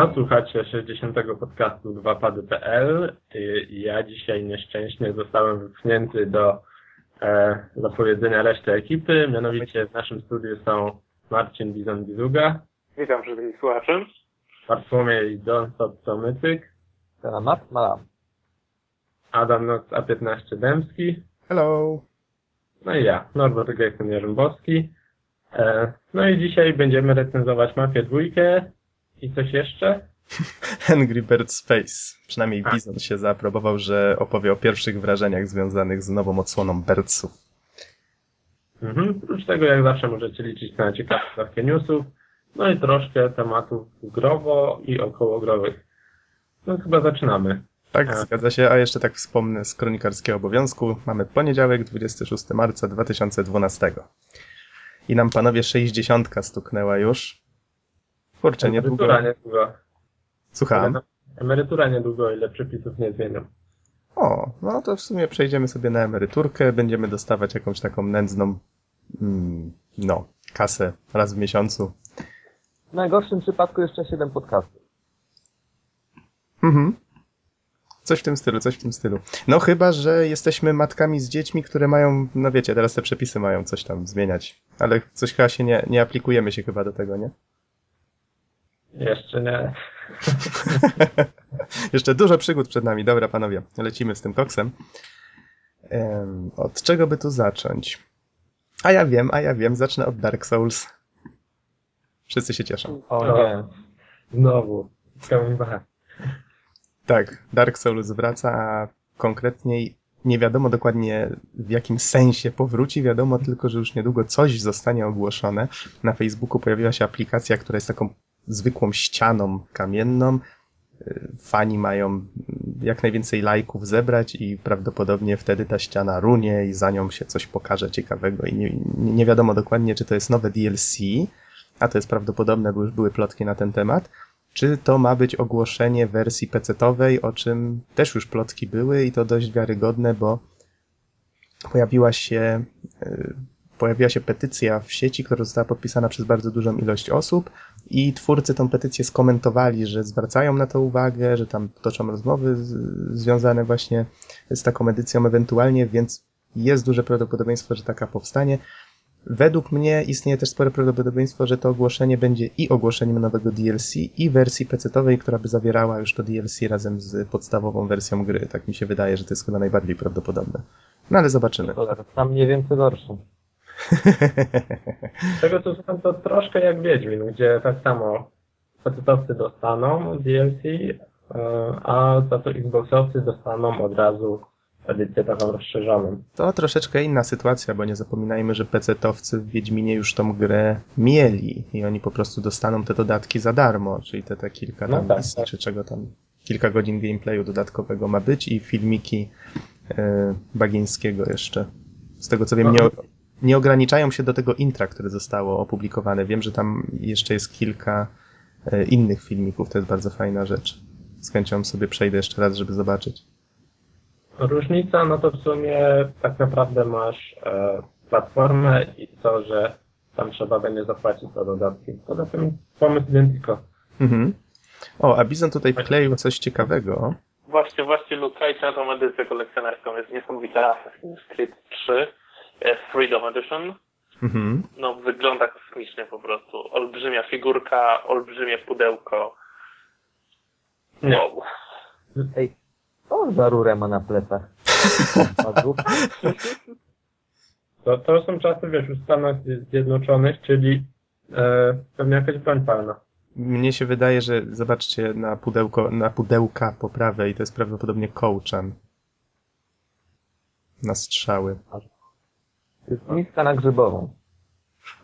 Siema, słuchacie 60. podcastu 2pady.pl. Ja dzisiaj nieszczęśnie zostałem wypchnięty do e, zapowiedzenia reszty ekipy. Mianowicie w naszym studiu są Marcin Bizon-Bizuga, Witam wszystkich słuchaczy. Bartłomiej Don-Tomytyk, Selamat malam. Adam Noc A15 Dębski, Hello. no i ja, Norbert Gejsen Jarzębowski. E, no i dzisiaj będziemy recenzować Mafię dwójkę i coś jeszcze. Angry Bird Space. Przynajmniej A. Bizon się zaaprobował, że opowie o pierwszych wrażeniach związanych z nową odsłoną Birdsów. Mhm. Oprócz tego, jak zawsze, możecie liczyć na ciekawe dawkę newsów, no i troszkę tematów growo i okołogrowych. No chyba zaczynamy. Tak, A. zgadza się. A jeszcze tak wspomnę z kronikarskiego obowiązku. Mamy poniedziałek, 26 marca 2012. I nam panowie 60 stuknęła już. Kurczę, niedługo. Emerytura niedługo. Słucham. Emerytura niedługo, ile przepisów nie zmienią. O, no to w sumie przejdziemy sobie na emeryturkę. Będziemy dostawać jakąś taką nędzną, mm, no, kasę raz w miesiącu. W najgorszym przypadku jeszcze 7 podcastów. Mhm. Coś w tym stylu, coś w tym stylu. No chyba, że jesteśmy matkami z dziećmi, które mają, no wiecie, teraz te przepisy mają coś tam zmieniać. Ale coś chyba się nie, nie aplikujemy się chyba do tego, nie? Jeszcze nie. Jeszcze dużo przygód przed nami. Dobra, panowie, lecimy z tym koksem. Em, od czego by tu zacząć? A ja wiem, a ja wiem, zacznę od Dark Souls. Wszyscy się cieszą. O nie. Znowu. Tak, Dark Souls wraca, a konkretniej nie wiadomo dokładnie w jakim sensie powróci, wiadomo tylko, że już niedługo coś zostanie ogłoszone. Na Facebooku pojawiła się aplikacja, która jest taką zwykłą ścianą kamienną. Y, Fani mają jak najwięcej lajków zebrać i prawdopodobnie wtedy ta ściana runie i za nią się coś pokaże ciekawego i nie, nie nie wiadomo dokładnie, czy to jest nowe DLC, a to jest prawdopodobne, bo już były plotki na ten temat, czy to ma być ogłoszenie wersji PC-owej, o czym też już plotki były i to dość wiarygodne, bo pojawiła się, y, pojawiła się petycja w sieci, która została podpisana przez bardzo dużą ilość osób i twórcy tą petycję skomentowali, że zwracają na to uwagę, że tam toczą rozmowy z, związane właśnie z taką edycją ewentualnie, więc jest duże prawdopodobieństwo, że taka powstanie. Według mnie istnieje też spore prawdopodobieństwo, że to ogłoszenie będzie i ogłoszeniem nowego DLC, i wersji PC-owej, która by zawierała już to DLC razem z podstawową wersją gry. Tak mi się wydaje, że to jest chyba najbardziej prawdopodobne. No ale zobaczymy. Tam nie wiem co gorsze. Z tego co słucham, to troszkę jak Wiedźmin, gdzie tak samo facetowcy dostaną DLC, e, a za to Xboxowcy dostaną od razu edycję taką rozszerzoną. To troszeczkę inna sytuacja, bo nie zapominajmy, że PC-towcy w Wiedźminie już tą grę mieli i oni po prostu dostaną te dodatki za darmo, czyli te, te kilka No tam tak, misji, tak. czy czego tam, kilka godzin gameplayu dodatkowego ma być i filmiki e, Bagińskiego jeszcze. Z tego co wiem, nie, o- nie ograniczają się do tego intra, które zostało opublikowane. Wiem, że tam jeszcze jest kilka e, innych filmików, to jest bardzo fajna rzecz. Z chęcią sobie przejdę jeszcze raz, żeby zobaczyć. Różnica, no to w sumie tak naprawdę masz e, platformę i to, że tam trzeba będzie zapłacić za dodatki. Poza tym pomysł identiko. Mhm. O, a Bizon tutaj wkleił coś ciekawego. Właśnie, właśnie lukajcie na tą edycję kolekcjonerską. Jest niesamowita Assassin's Creed 3 e, Freedom Edition. Mhm. No, wygląda kosmicznie po prostu. Olbrzymia figurka, olbrzymie pudełko. Nie. Wow. Ej, co za rurę ma na plecach? To, to są czasy, wiesz, w Stanach Zjednoczonych, czyli e, pewnie jakaś broń palna. Mnie się wydaje, że zobaczcie na pudełko, na pudełka po prawej, to jest prawdopodobnie kołczan. Na strzały. To jest miska na grzybową.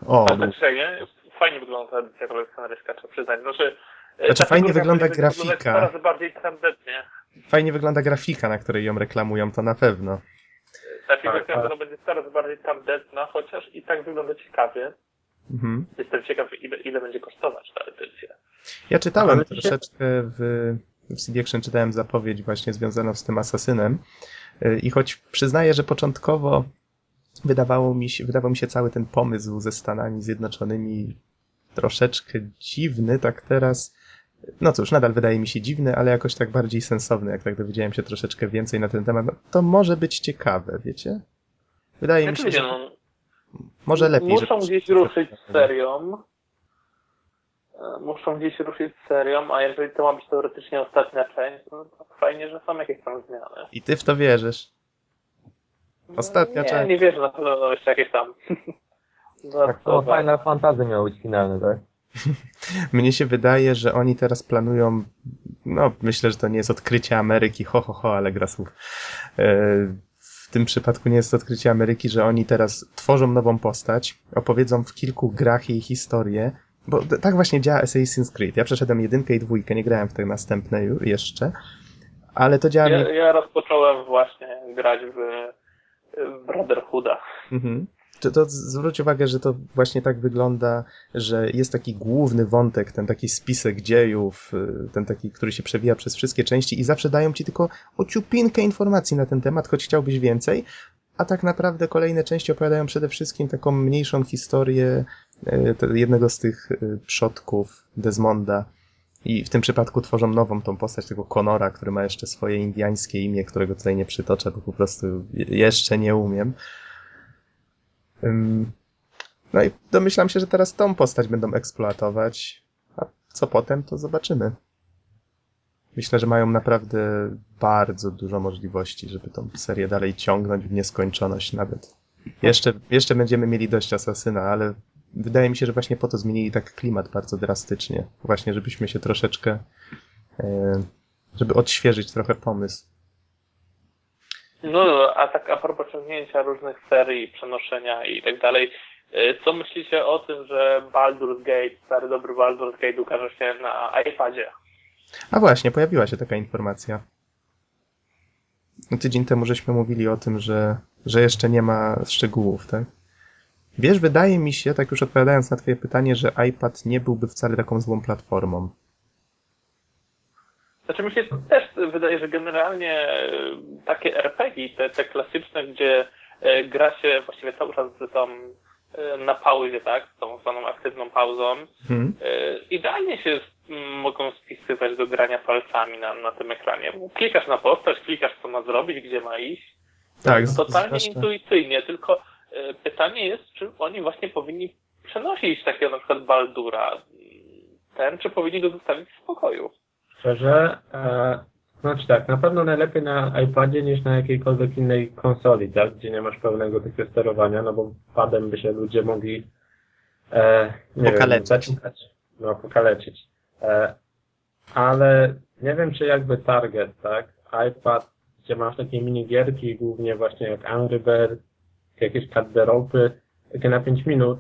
O, Ale tak nie? Fajnie wygląda ta edycja kolekcjonerska, trzeba przyznać. Znaczy, e, Znaczy, ta fajnie wygląda grafika. Coraz bardziej tandetnie. fajnie wygląda grafika, na której ją reklamują, to na pewno. Ta figurka Tak, tak, będzie coraz bardziej tandetna, chociaż i tak wygląda ciekawie. Mhm. Jestem ciekaw, ile, ile będzie kosztować ta edycja. Ja czytałem Ale się- troszeczkę w, w CD Action, czytałem zapowiedź właśnie związaną z tym asasynem Y, i choć przyznaję, że początkowo wydawało mi się, wydawał mi się cały ten pomysł ze Stanami Zjednoczonymi troszeczkę dziwny, tak teraz no cóż, nadal wydaje mi się dziwny, ale jakoś tak bardziej sensowny, jak tak dowiedziałem się troszeczkę więcej na ten temat. No, to może być ciekawe, wiecie? Wydaje mi się, Znaczy, że no, może lepiej. Muszą żeby- gdzieś ruszyć z serią. E, Muszą gdzieś ruszyć z serią, a jeżeli to ma być teoretycznie ostatnia część, no to fajnie, że są jakieś tam zmiany. I ty w to wierzysz. Ostatnia nie, część. Nie wierzę na pewno no, jeszcze jakieś tam. Tak dodatkowe. Final Fantasy miało być finalny, tak? Mnie się wydaje, że oni teraz planują, no myślę, że to nie jest odkrycie Ameryki, ho, ho, ho, ale gra słów. E, W tym przypadku nie jest to odkrycie Ameryki, że oni teraz tworzą nową postać, opowiedzą w kilku grach jej historię, bo tak właśnie działa Assassin's Creed. Ja przeszedłem jedynkę i dwójkę, nie grałem w te następne jeszcze, ale to działa... Ja, mi- ja rozpocząłem właśnie grać w Brotherhooda. Mhm. To, to zwróć uwagę, że to właśnie tak wygląda, że jest taki główny wątek, ten taki spisek dziejów, y, ten taki, który się przewija przez wszystkie części i zawsze dają ci tylko ociupinkę informacji na ten temat, choć chciałbyś więcej, a tak naprawdę kolejne części opowiadają przede wszystkim taką mniejszą historię y, jednego z tych y, przodków Desmonda i w tym przypadku tworzą nową tą postać tego Conora, który ma jeszcze swoje indiańskie imię, którego tutaj nie przytoczę, bo po prostu je- jeszcze nie umiem. No i domyślam się, że teraz tą postać będą eksploatować, a co potem, to zobaczymy. Myślę, że mają naprawdę bardzo dużo możliwości, żeby tą serię dalej ciągnąć w nieskończoność nawet. Jeszcze, jeszcze będziemy mieli dość Asasyna, ale wydaje mi się, że właśnie po to zmienili tak klimat bardzo drastycznie. Właśnie, żebyśmy się troszeczkę, e, żeby odświeżyć trochę pomysł. No, a tak a propos ciągnięcia różnych serii, przenoszenia i tak dalej, y, co myślicie o tym, że Baldur's Gate, stary dobry Baldur's Gate ukaże się na iPadzie? A właśnie, pojawiła się taka informacja. Tydzień temu żeśmy mówili o tym, że, że jeszcze nie ma szczegółów, tak? Wiesz, wydaje mi się, tak już odpowiadając na twoje pytanie, że iPad nie byłby wcale taką złą platformą. Znaczy mi się też wydaje, że generalnie e, takie RPG, te, te klasyczne, gdzie e, gra się właściwie cały czas z tą e, na pauzie, tak, z tą zwaną aktywną pauzą, Hmm? idealnie się mogą spisywać do grania palcami na, na tym ekranie. Klikasz na postać, klikasz co ma zrobić, gdzie ma iść. Tak, Totalnie zwłaszcza- intuicyjnie, tylko pytanie jest, czy oni właśnie powinni przenosić takiego na przykład Baldura, ten, czy powinni go zostawić w spokoju. Szczerze, e, znaczy tak, na pewno najlepiej na iPadzie niż na jakiejkolwiek innej konsoli, tak, gdzie nie masz pełnego takiego sterowania, no bo padem by się ludzie mogli e, nie Pokaleczyć. wiem, no pokaleczyć. E, ale nie wiem, czy jakby target, tak, iPad, gdzie masz takie minigierki, głównie właśnie jak Angry Jakieś cut the takie na 5 minut,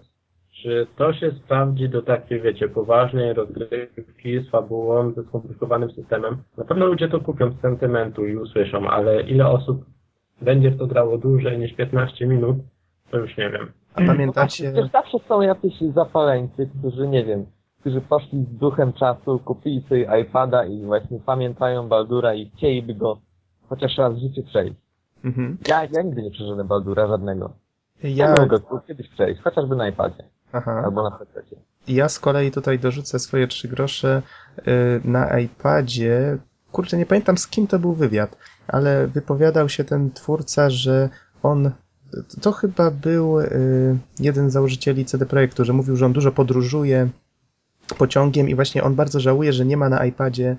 czy to się sprawdzi do takiej, wiecie, poważnej rozgrywki z fabułą, ze skomplikowanym systemem? Na pewno ludzie to kupią z sentymentu i usłyszą, ale ile osób będzie w to grało dłużej niż 15 minut, to już nie wiem. A pamiętacie... Przecież zawsze są jacyś zapaleńcy, którzy, nie wiem, którzy poszli z duchem czasu, kupili sobie iPada i właśnie pamiętają Baldura i chcieliby go chociaż raz w życiu przejść. Mhm. Ja, ja nigdy nie przeszedłem Baldura żadnego. Ja... Ja mogę go kiedyś przejść, chociażby na iPadzie Aha. albo na PC. Ja z kolei tutaj dorzucę swoje trzy grosze y, na iPadzie. Kurczę, nie pamiętam z kim to był wywiad, ale wypowiadał się ten twórca, że on. To chyba był y, jeden z założycieli CD Projektu, że mówił, że on dużo podróżuje pociągiem i właśnie on bardzo żałuje, że nie ma na iPadzie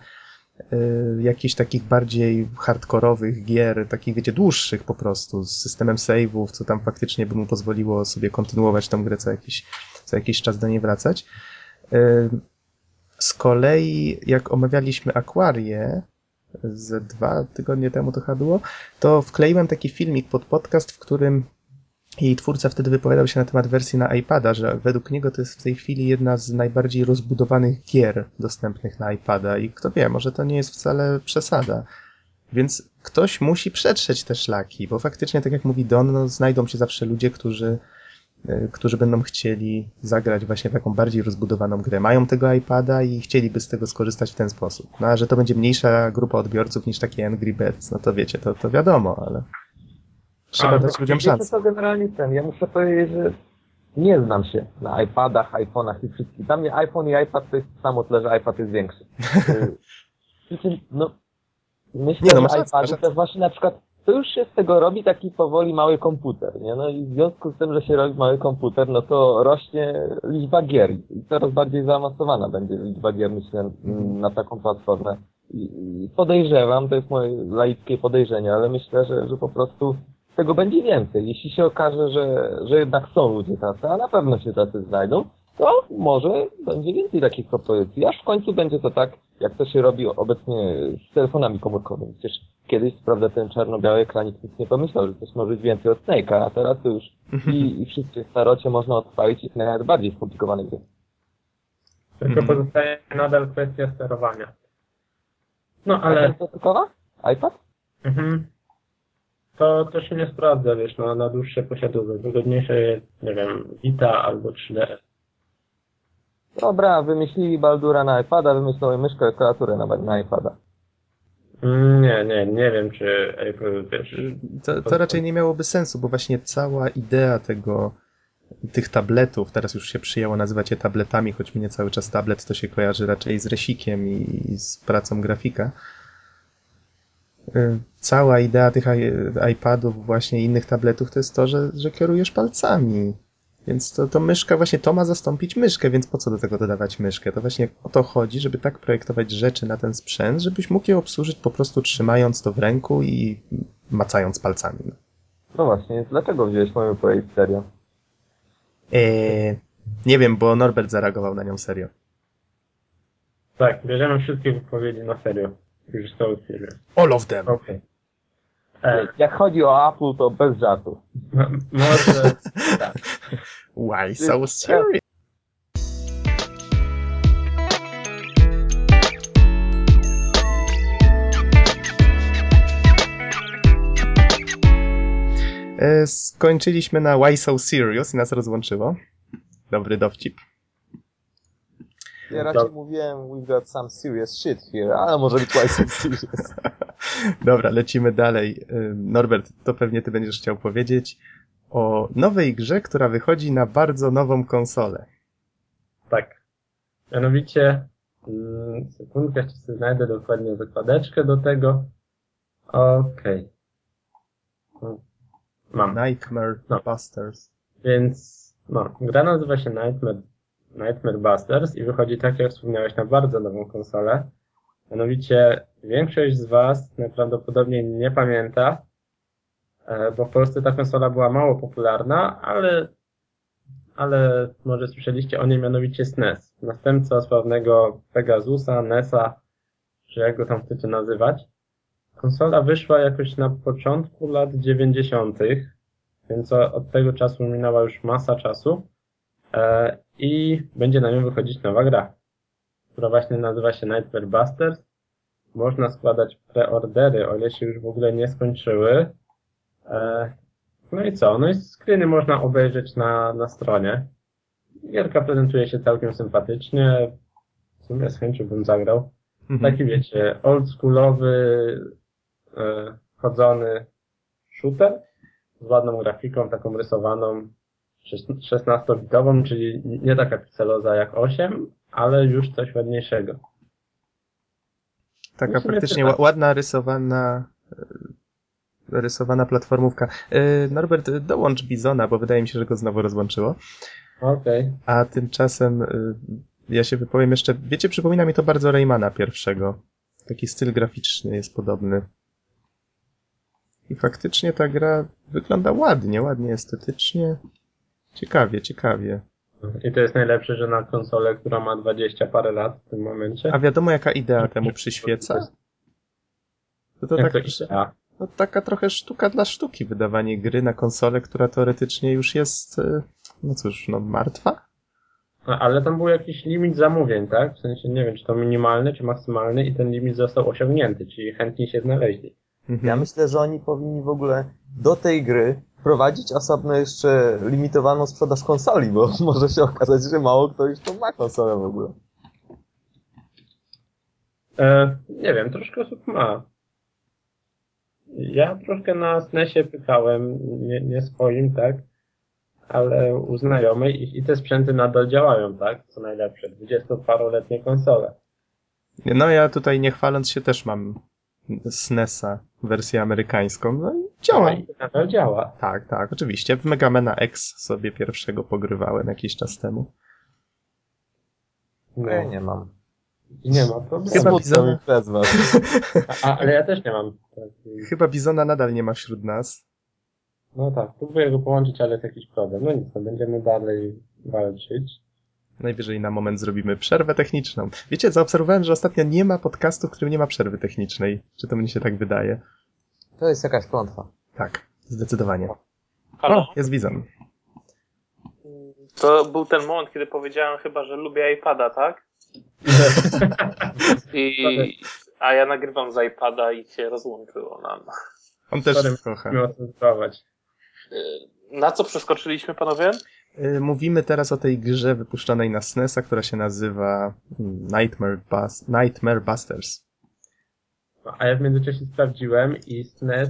jakichś takich bardziej hardkorowych gier, takich wiecie, dłuższych po prostu, z systemem save'ów, co tam faktycznie by mu pozwoliło sobie kontynuować tą grę co jakiś, co jakiś czas do niej wracać. Y, Z kolei, jak omawialiśmy Akwarię, ze dwa tygodnie temu to chyba było, to wkleiłem taki filmik pod podcast, w którym jej twórca wtedy wypowiadał się na temat wersji na iPada, że według niego to jest w tej chwili jedna z najbardziej rozbudowanych gier dostępnych na iPada i kto wie, może to nie jest wcale przesada. Więc ktoś musi przetrzeć te szlaki, bo faktycznie, tak jak mówi Don, no, znajdą się zawsze ludzie, którzy, y, którzy będą chcieli zagrać właśnie taką bardziej rozbudowaną grę. Mają tego iPada i chcieliby z tego skorzystać w ten sposób. No a że to będzie mniejsza grupa odbiorców niż takie Angry Birds, no to wiecie, to, to wiadomo, ale trzeba dać ludziom Wiecie szansę. co generalnie ten, ja muszę powiedzieć, że nie znam się na iPadach, iPhone'ach i wszystkich. Dla mnie iPhone i iPad to jest samo tyle, że iPad jest większy. Y, no, myślę, Nie, no, że iPady to właśnie na przykład, to już się z tego robi taki powoli mały komputer, nie? No i w związku z tym, że się robi mały komputer, no to rośnie liczba gier i coraz bardziej zaawansowana będzie liczba gier, myślę, Mhm. na taką platformę. I i podejrzewam, to jest moje laickie podejrzenie, ale myślę, że, że po prostu tego będzie więcej. Jeśli się okaże, że, że jednak są ludzie tacy, a na pewno się tacy znajdą, to może będzie więcej takich propozycji. Aż w końcu będzie to tak, jak to się robi obecnie z telefonami komórkowymi. Przecież kiedyś, prawda, ten czarno-biały ekranik nic nie pomyślał, że coś może być więcej od Snake'a, a teraz to już i, i wszystkie starocie można odpalić i nawet bardziej skomplikowane gry. Tylko Mhm. pozostaje nadal kwestia sterowania. No Ale iPad? mhm, to, to się nie sprawdza, wiesz, no, na dłuższe posiadłoby. Wygodniejsze jest, nie wiem, Vita albo 3DS. Dobra, wymyślili Baldura na iPada, wymyślili myszkę i klawiaturę na, na iPada. Mm, Nie, nie, nie wiem, czy Apple, wiesz, To, to raczej nie miałoby sensu, bo właśnie cała idea tego, tych tabletów, teraz już się przyjęło nazywać je tabletami, choć mnie cały czas tablet to się kojarzy raczej z resikiem i, i z pracą grafika. Y, Cała idea tych iPadów, właśnie i innych tabletów, to jest to, że, że kierujesz palcami. Więc to, to myszka, właśnie to ma zastąpić myszkę, więc po co do tego dodawać myszkę? To właśnie o to chodzi, żeby tak projektować rzeczy na ten sprzęt, żebyś mógł je obsłużyć po prostu trzymając to w ręku i macając palcami. No właśnie, więc dlaczego wziąłeś moją projekt serio? Eee, nie wiem, bo Norbert zareagował na nią serio. tak, bierzemy wszystkie wypowiedzi na serio. Już są serious. All of them! Okej. E, Jak chodzi o Apple, to bez żartu. m- może, tak. Why so serious? E, Skończyliśmy na Why so serious i nas rozłączyło. Dobry dowcip. Ja raczej mówiłem, we've got some serious shit here, ale może być why so serious. Dobra, lecimy dalej. Norbert, to pewnie ty będziesz chciał powiedzieć o nowej grze, która wychodzi na bardzo nową konsolę. Tak. Mianowicie, sekundkę, jeszcze sobie znajdę dokładnie zakładeczkę do tego. Okej. Mm, Mam. Nightmare No. Busters. Więc, no, gra nazywa się Nightmare, Nightmare Busters i wychodzi tak, jak wspomniałeś, na bardzo nową konsolę. Mianowicie, większość z Was najprawdopodobniej nie pamięta, e, bo w Polsce ta konsola była mało popularna, ale, ale może słyszeliście o niej mianowicie SNES. Następca sławnego Pegasusa, NESa, czy jak go tam chcecie nazywać. Konsola wyszła jakoś na początku lat 90., więc od tego czasu minęła już masa czasu e, i będzie na nią wychodzić nowa gra, która właśnie nazywa się Nightmare Busters. Można składać preordery, o ile się już w ogóle nie skończyły. E, no i co? No i screeny można obejrzeć na, na stronie. Gierka prezentuje się całkiem sympatycznie. W sumie z chęcią bym zagrał. Mhm. Taki wiecie, oldschoolowy, e, chodzony shooter z ładną grafiką, taką rysowaną, 16-bitową, czyli nie taka pikseloza jak 8, ale już coś ładniejszego. Taka sumie praktycznie tak. ła- ładna, rysowana e, rysowana platformówka. E, Norbert, dołącz Bizona, bo wydaje mi się, że go znowu rozłączyło. Okej. A tymczasem y, ja się wypowiem jeszcze. Wiecie, przypomina mi to bardzo Raymana pierwszego. Taki styl graficzny jest podobny. I faktycznie ta gra wygląda ładnie, ładnie estetycznie. Ciekawie, ciekawie. I to jest najlepsze, że na konsolę, która ma 20 parę lat w tym momencie. A wiadomo, jaka idea temu przyświeca? To, to tak, to no, taka trochę sztuka dla sztuki, wydawanie gry na konsolę, która teoretycznie już jest, y, no cóż, no martwa? A- Ale tam był jakiś limit zamówień, tak? W sensie nie wiem, czy to minimalny, czy maksymalny i ten limit został osiągnięty, czyli chętni się znaleźli. Mhm. Ja myślę, że oni powinni w ogóle do tej gry wprowadzić osobno jeszcze limitowaną sprzedaż konsoli, bo może się okazać, że mało kto już to ma konsolę w ogóle. E, nie wiem, troszkę osób ma. Ja troszkę na SNESie pytałem, nie, nie swoim, tak? ale u znajomej i, i te sprzęty nadal działają, tak? Co najlepsze. 20-paroletnie konsole. No ja tutaj nie chwaląc się też mam SNESa, wersję amerykańską, no i działa. I nadal działa. Tak, tak, oczywiście. W Megamena X sobie pierwszego pogrywałem jakiś czas temu. No. Ja nie mam. Nie ma problemu. Chyba bizona. przez was. A, ale ja też nie mam. Chyba Bizona nadal nie ma wśród nas. No tak, próbuję go połączyć, ale jest jakiś problem. No nic, no będziemy dalej walczyć. Najwyżej na moment zrobimy przerwę techniczną. Wiecie, zaobserwowałem, że ostatnio nie ma podcastu, w którym nie ma przerwy technicznej. Czy to mnie się tak wydaje? To jest jakaś klątwa. Tak, zdecydowanie. Halo? O, jest Bizon. To był ten moment, kiedy powiedziałem chyba, że lubię iPada, tak? I, a ja nagrywam z iPada i się rozłączyło nam. On też Sorry, kocha. Y, Na co przeskoczyliśmy, panowie? Y, Mówimy teraz o tej grze wypuszczonej na SNESa, która się nazywa Nightmare, Bus Nightmare Busters. A ja w międzyczasie sprawdziłem i SNES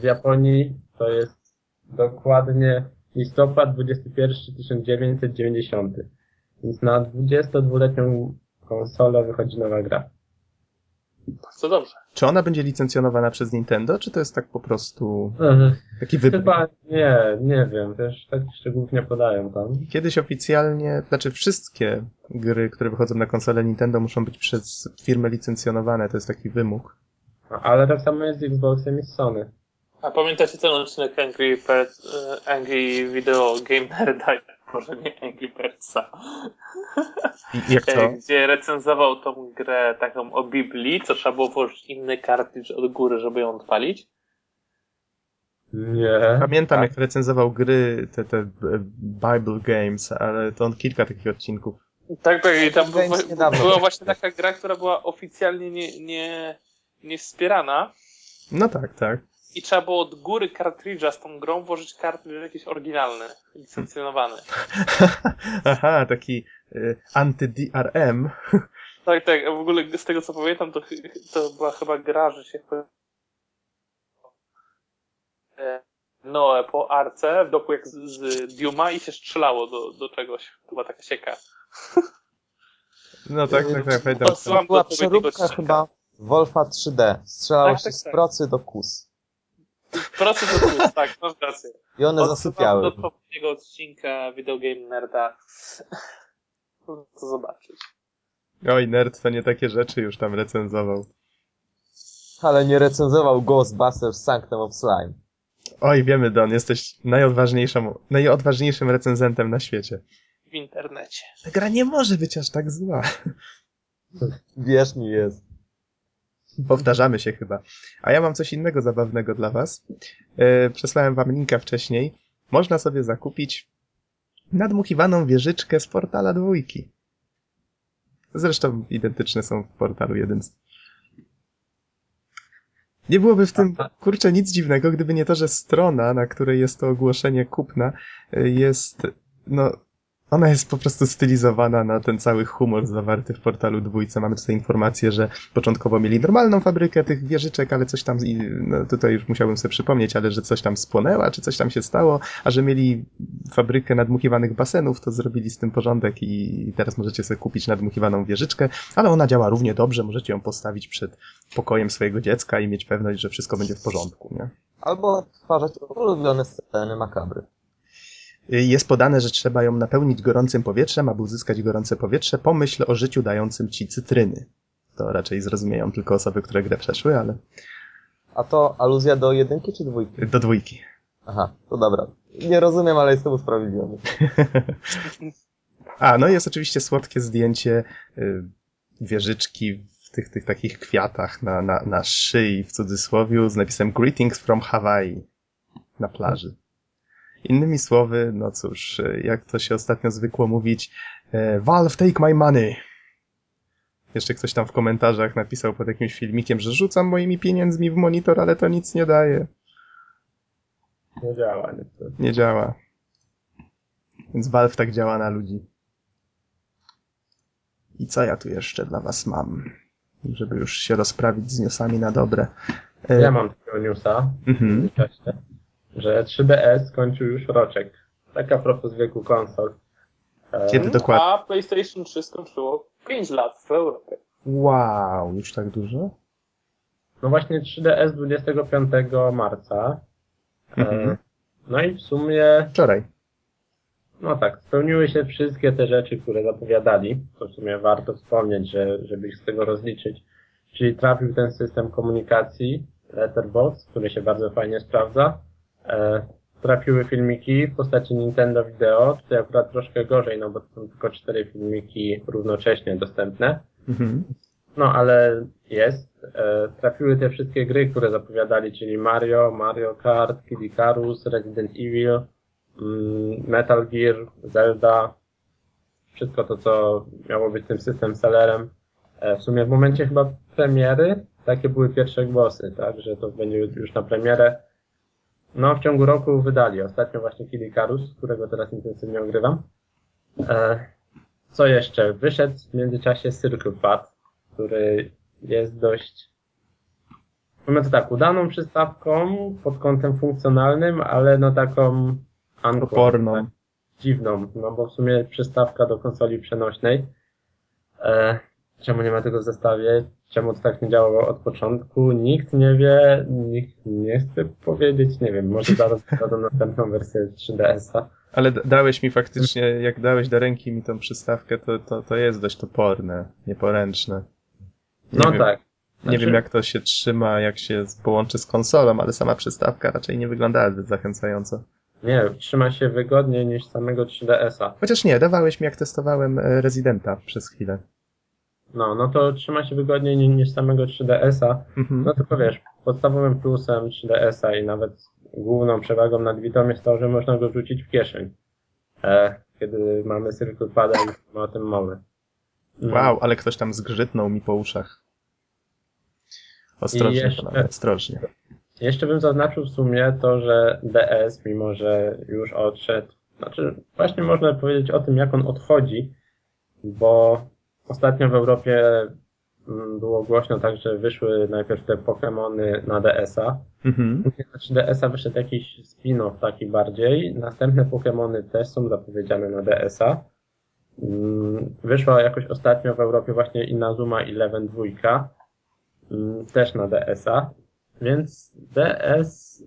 w Japonii to jest dokładnie listopad 21 1990. Więc na 22-letnią konsolę wychodzi nowa gra. Bardzo dobrze. Czy ona będzie licencjonowana przez Nintendo, czy to jest tak po prostu taki wybór? Chyba nie, nie wiem, też tak szczegółów nie podają tam. Kiedyś oficjalnie, znaczy wszystkie gry, które wychodzą na konsolę Nintendo muszą być przez firmę licencjonowane, to jest taki wymóg. No, Ale tak samo jest z Xboxem i z Sony. A pamiętacie ten odcinek Angry, y, Angry Video Game Nerda? Może nie Angry Birdsa. Jak to? E, Gdzie recenzował tą grę taką o Biblii, co trzeba było włożyć inny kartridż od góry, żeby ją odpalić. Nie. Pamiętam jak recenzował gry, te, te e, Bible Games, ale to on kilka takich odcinków. Tak, tak, i tam Games była, właśnie tak. taka gra, która była oficjalnie nie, nie, nie wspierana No tak, tak. I trzeba było od góry kartridża z tą grą włożyć kartridż jakiś oryginalny, licencjonowany. Aha, taki y, anty-DRM. Tak, tak, a w ogóle z tego co pamiętam, to, to była chyba gra, że się e, Noe po arce w doku jak z, z Duma i się strzelało do, do czegoś. To była taka sieka. No tak, tak, tak, pamiętam. To była przeróbka chyba Wolfa 3D. Strzelało Tak, się tak, z tak. procy do kus. Proces do plus, tak, masz rację. I one Odsyłam zasypiały. do odpowiedniego odcinka Video Game Nerda. Co zobaczyć. Oj, nerd to nie takie rzeczy już tam recenzował. Ale nie recenzował Ghostbusters Sanctum of Slime. Oj, wiemy, Don, jesteś najodważniejszą, najodważniejszym recenzentem na świecie. W internecie. Ta gra nie może być aż tak zła. Wierz mi jest. Powtarzamy się chyba. A ja mam coś innego zabawnego dla was. E, przesłałem wam linka wcześniej. Można sobie zakupić nadmuchiwaną wieżyczkę z portala dwójki. Zresztą identyczne są w portalu jeden. Nie byłoby w tym, kurczę, nic dziwnego, gdyby nie to, że strona, na której jest to ogłoszenie kupna, y, jest, no, ona jest po prostu stylizowana na ten cały humor zawarty w portalu dwójce. Mamy tutaj informację, że początkowo mieli normalną fabrykę tych wieżyczek, ale coś tam, no tutaj już musiałbym sobie przypomnieć, ale że coś tam spłonęła, czy coś tam się stało, a że mieli fabrykę nadmuchiwanych basenów, to zrobili z tym porządek i teraz możecie sobie kupić nadmuchiwaną wieżyczkę, ale ona działa równie dobrze, możecie ją postawić przed pokojem swojego dziecka i mieć pewność, że wszystko będzie w porządku, nie? Albo odtwarzać ulubione sceny makabry. Y, Jest podane, że trzeba ją napełnić gorącym powietrzem, aby uzyskać gorące powietrze, pomyśl o życiu dającym ci cytryny. To raczej zrozumieją tylko osoby, które grę przeszły, ale A to aluzja do jedynki czy dwójki? do dwójki. Aha, to dobra. Nie rozumiem, ale jestem usprawiedliwiony. A, no i jest oczywiście słodkie zdjęcie y, wieżyczki w tych, tych takich kwiatach na, na, na szyi, w cudzysłowie, z napisem Greetings from Hawaii na plaży. Innymi słowy, no cóż, y, jak to się ostatnio zwykło mówić, e, Valve take my money. Jeszcze ktoś tam w komentarzach napisał pod jakimś filmikiem, że rzucam moimi pieniędzmi w monitor, ale to nic nie daje. Nie działa niestety. Nie działa. Więc Valve tak działa na ludzi. I co ja tu jeszcze dla was mam? Żeby już się rozprawić z newsami na dobre. E, Ja mam takiego newsa Mhm. międzyczasie, że 3DS skończył już roczek. taka propos wieku konsol. Kiedy dokładnie? A PlayStation 3 skończyło 5 lat w Europie. Wow, już tak dużo? No właśnie 3DS 25 marca. E, Mhm. No i w sumie, Wczoraj. no tak, spełniły się wszystkie te rzeczy, które zapowiadali. To w sumie warto wspomnieć, że, żeby ich z tego rozliczyć. Czyli trafił ten system komunikacji Letterbox, który się bardzo fajnie sprawdza. E, trafiły filmiki w postaci Nintendo Video. Tutaj akurat troszkę gorzej, no bo to są tylko cztery filmiki równocześnie dostępne. Mhm. No, ale jest. E, trafiły te wszystkie gry, które zapowiadali, czyli Mario, Mario Kart, Kid Icarus, Resident Evil, mm, Metal Gear, Zelda. Wszystko to, co miało być tym system sellerem. E, w sumie w momencie chyba premiery takie były pierwsze głosy, tak, że to będzie już na premierę. No, w ciągu roku wydali. Ostatnio właśnie Kid Icarus, którego teraz intensywnie ogrywam. E, co jeszcze? Wyszedł w międzyczasie Circle Pad, który jest dość, powiem to tak, udaną przystawką pod kątem funkcjonalnym, ale no taką Oporną. tak, dziwną, no bo w sumie przystawka do konsoli przenośnej. E, czemu nie ma tego w zestawie? Czemu to tak nie działało od początku? Nikt nie wie, nikt nie chce powiedzieć, nie wiem, może zaraz dodam następną wersję 3DS-a. Ale dałeś mi faktycznie, jak dałeś do ręki mi tą przystawkę, to, to, to jest dość toporne, nieporęczne. Nie No wiem, tak. Nie Znaczy- wiem jak to się trzyma, jak się połączy z konsolą, ale sama przystawka raczej nie wyglądała zbyt zachęcająco. Nie, trzyma się wygodniej niż samego 3DS-a. Chociaż nie, dawałeś mi jak testowałem e, Residenta przez chwilę. No, no to trzyma się wygodniej ni- niż samego 3DS-a. Mhm. No tylko wiesz, podstawowym plusem 3DS-a i nawet główną przewagą nad Vitą jest to, że można go wrzucić w kieszeń. E, kiedy mamy Circle Pada i o tym mowy. Mm. Wow, ale ktoś tam zgrzytnął mi po uszach. Ostrożnie, I jeszcze- panowie, ostrożnie. Jeszcze bym zaznaczył w sumie to, że DS, mimo że już odszedł, znaczy właśnie można powiedzieć o tym, jak on odchodzi, bo ostatnio w Europie mm, było głośno tak, że wyszły najpierw te Pokémony na DS-a, Mhm. Na 3DS-a wyszedł jakiś spin-off taki bardziej. Następne Pokémony też są zapowiedziane na DS-a. Mm, Wyszła jakoś ostatnio w Europie właśnie Inazuma Eleven 2, mm, też na DS-a. Więc DS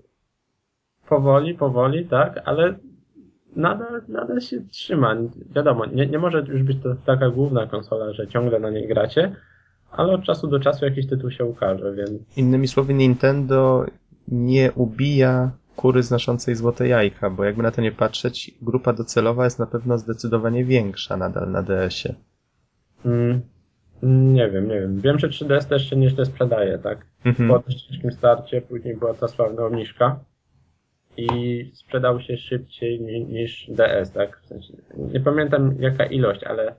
powoli, powoli, tak, ale nadal, nadal się trzyma. Wiadomo, nie, nie może już być to taka główna konsola, że ciągle na niej gracie, ale od czasu do czasu jakiś tytuł się ukaże, więc Innymi słowy, Nintendo nie ubija kury znoszącej złote jajka, bo jakby na to nie patrzeć, grupa docelowa jest na pewno zdecydowanie większa nadal na DS-ie. Mm, nie wiem, nie wiem. Wiem, że 3DS też się nieźle sprzedaje, tak? Mhm. Po ciężkim starcie, później była ta sławna obniżka i sprzedał się szybciej ni, niż DS, tak? W sensie, nie pamiętam jaka ilość, ale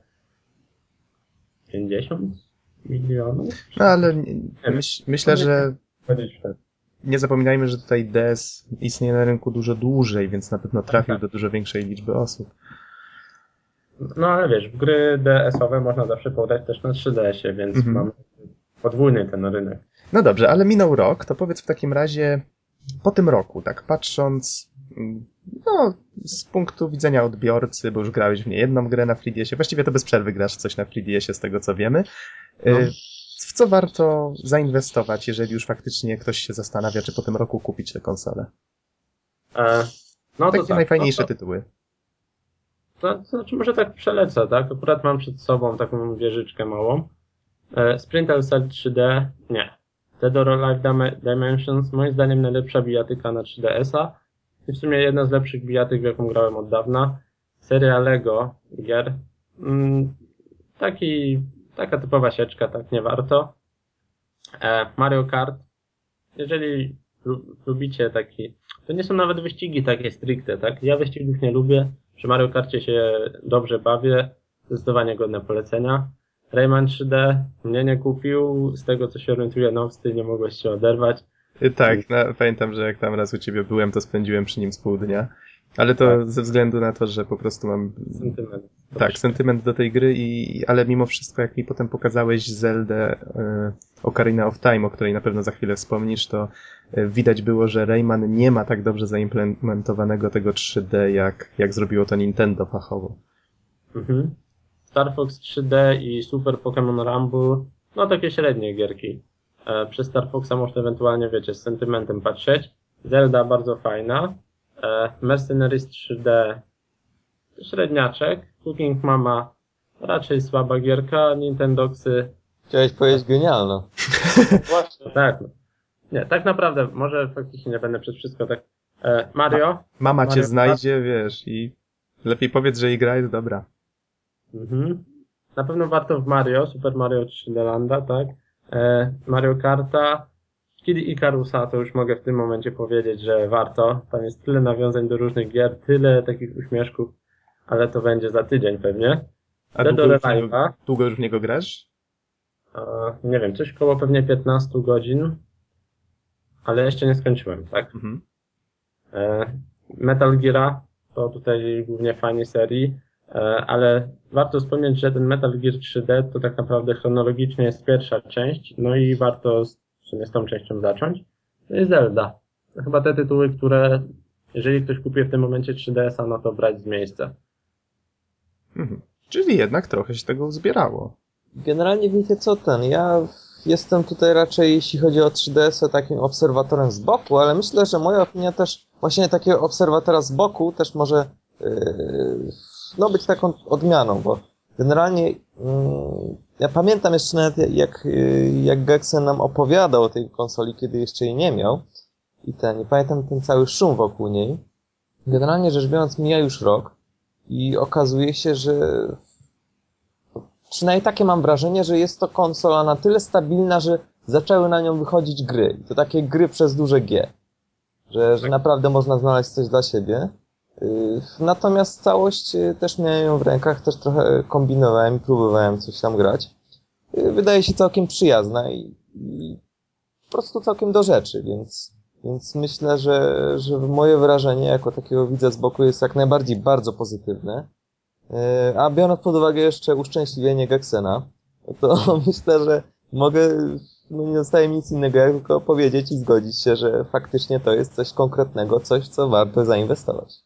50 milionów? No ale myśl, myślę, że wtedy. nie zapominajmy, że tutaj DS istnieje na rynku dużo dłużej, więc na pewno trafił tak. do dużo większej liczby osób. No ale wiesz, w gry DS-owe można zawsze podać też na 3DS-ie, więc Mhm. mamy podwójny ten rynek. No dobrze, ale minął rok, to powiedz w takim razie po tym roku, tak patrząc, mm, no, z punktu widzenia odbiorcy, bo już grałeś w niejedną grę na 3DS-ie, właściwie to bez przerwy grasz coś na 3DS-ie, z tego co wiemy. No. Y, W co warto zainwestować, jeżeli już faktycznie ktoś się zastanawia, czy po tym roku kupić tę konsolę? E, no to Takie tak, najfajniejsze no to, tytuły. To, to znaczy może tak przelecę, tak? Akurat mam przed sobą taką wieżyczkę małą. E, Sprintel Cell 3D, nie. Dead or Alive Dim- Dimensions, moim zdaniem najlepsza bijatyka na 3DS-a. I w sumie jedna z lepszych bijatyk, w jaką grałem od dawna. Seria Lego gier. Mm, taki, taka typowa sieczka, tak nie warto. E, Mario Kart. Jeżeli lu- lubicie taki, to nie są nawet wyścigi takie stricte, tak? Ja wyścigów nie lubię. Przy Mario Karcie się dobrze bawię. Zdecydowanie godne polecenia. Rayman 3D mnie nie kupił. Z tego co się orientuję, Nowsty nie mogłeś się oderwać. Tak, no, pamiętam, że jak tam raz u ciebie byłem, to spędziłem przy nim z pół dnia. Ale to Tak. ze względu na to, że po prostu mam Sentyment. tak, sentyment do tej gry, i, ale mimo wszystko, jak mi potem pokazałeś Zeldę, y, Ocarina of Time, o której na pewno za chwilę wspomnisz, to e, widać było, że Rayman nie ma tak dobrze zaimplementowanego tego 3D, jak, jak zrobiło to Nintendo fachowo. Mhm. Star Fox 3D i Super Pokémon Rumble, no takie średnie gierki. E, Przez Star Foxa można ewentualnie, wiecie, z sentymentem patrzeć. Zelda bardzo fajna. E, Mercenaries 3D średniaczek. Cooking Mama raczej słaba gierka. Nintendoxy Chciałeś powiedzieć genialna. Właśnie. tak. no. Nie, tak naprawdę, może faktycznie nie będę przez wszystko tak. E, Mario? Mama cię Mario znajdzie, wiesz, i lepiej powiedz, że jej gra jest dobra. Mhm. Na pewno warto w Mario, Super Mario 3D Landa, tak? E, Mario Karta, Kid Icarusa, to już mogę w tym momencie powiedzieć, że warto. Tam jest tyle nawiązań do różnych gier, tyle takich uśmieszków, ale to będzie za tydzień pewnie. A Dead długo or niego, długo już w niego grasz? e, nie wiem, coś koło pewnie 15 godzin, ale jeszcze nie skończyłem, tak? Mhm. E, Metal Gear to tutaj głównie fani serii, ale warto wspomnieć, że ten Metal Gear 3D to tak naprawdę chronologicznie jest pierwsza część, no i warto z- w sumie z tą częścią zacząć. No i Zelda. To chyba te tytuły, które jeżeli ktoś kupuje w tym momencie 3DS-a, no to brać z miejsca. Mhm. Czyli jednak trochę się tego uzbierało. Generalnie wiecie co ten, ja jestem tutaj raczej, jeśli chodzi o 3DS, takim obserwatorem z boku, ale myślę, że moja opinia też, właśnie takiego obserwatora z boku też może yy, no być taką odmianą, bo generalnie yy, ja pamiętam jeszcze nawet jak, jak Gexen nam opowiadał o tej konsoli, kiedy jeszcze jej nie miał i ten, i pamiętam ten cały szum wokół niej. Generalnie rzecz biorąc mija już rok i okazuje się, że przynajmniej takie mam wrażenie, że jest to konsola na tyle stabilna, że zaczęły na nią wychodzić gry. I to takie gry przez duże G. Że, że naprawdę można znaleźć coś dla siebie. Yy, Natomiast całość yy, też miałem ją w rękach, też trochę kombinowałem próbowałem coś tam grać. Yy, Wydaje się całkiem przyjazna i, i po prostu całkiem do rzeczy, więc, więc myślę, że, że moje wrażenie jako takiego widza z boku jest jak najbardziej bardzo pozytywne. A biorąc pod uwagę jeszcze uszczęśliwienie Gexena, to myślę, że mogę, no nie zostaje mi nic innego, jak tylko powiedzieć i zgodzić się, że faktycznie to jest coś konkretnego, coś, co warto zainwestować.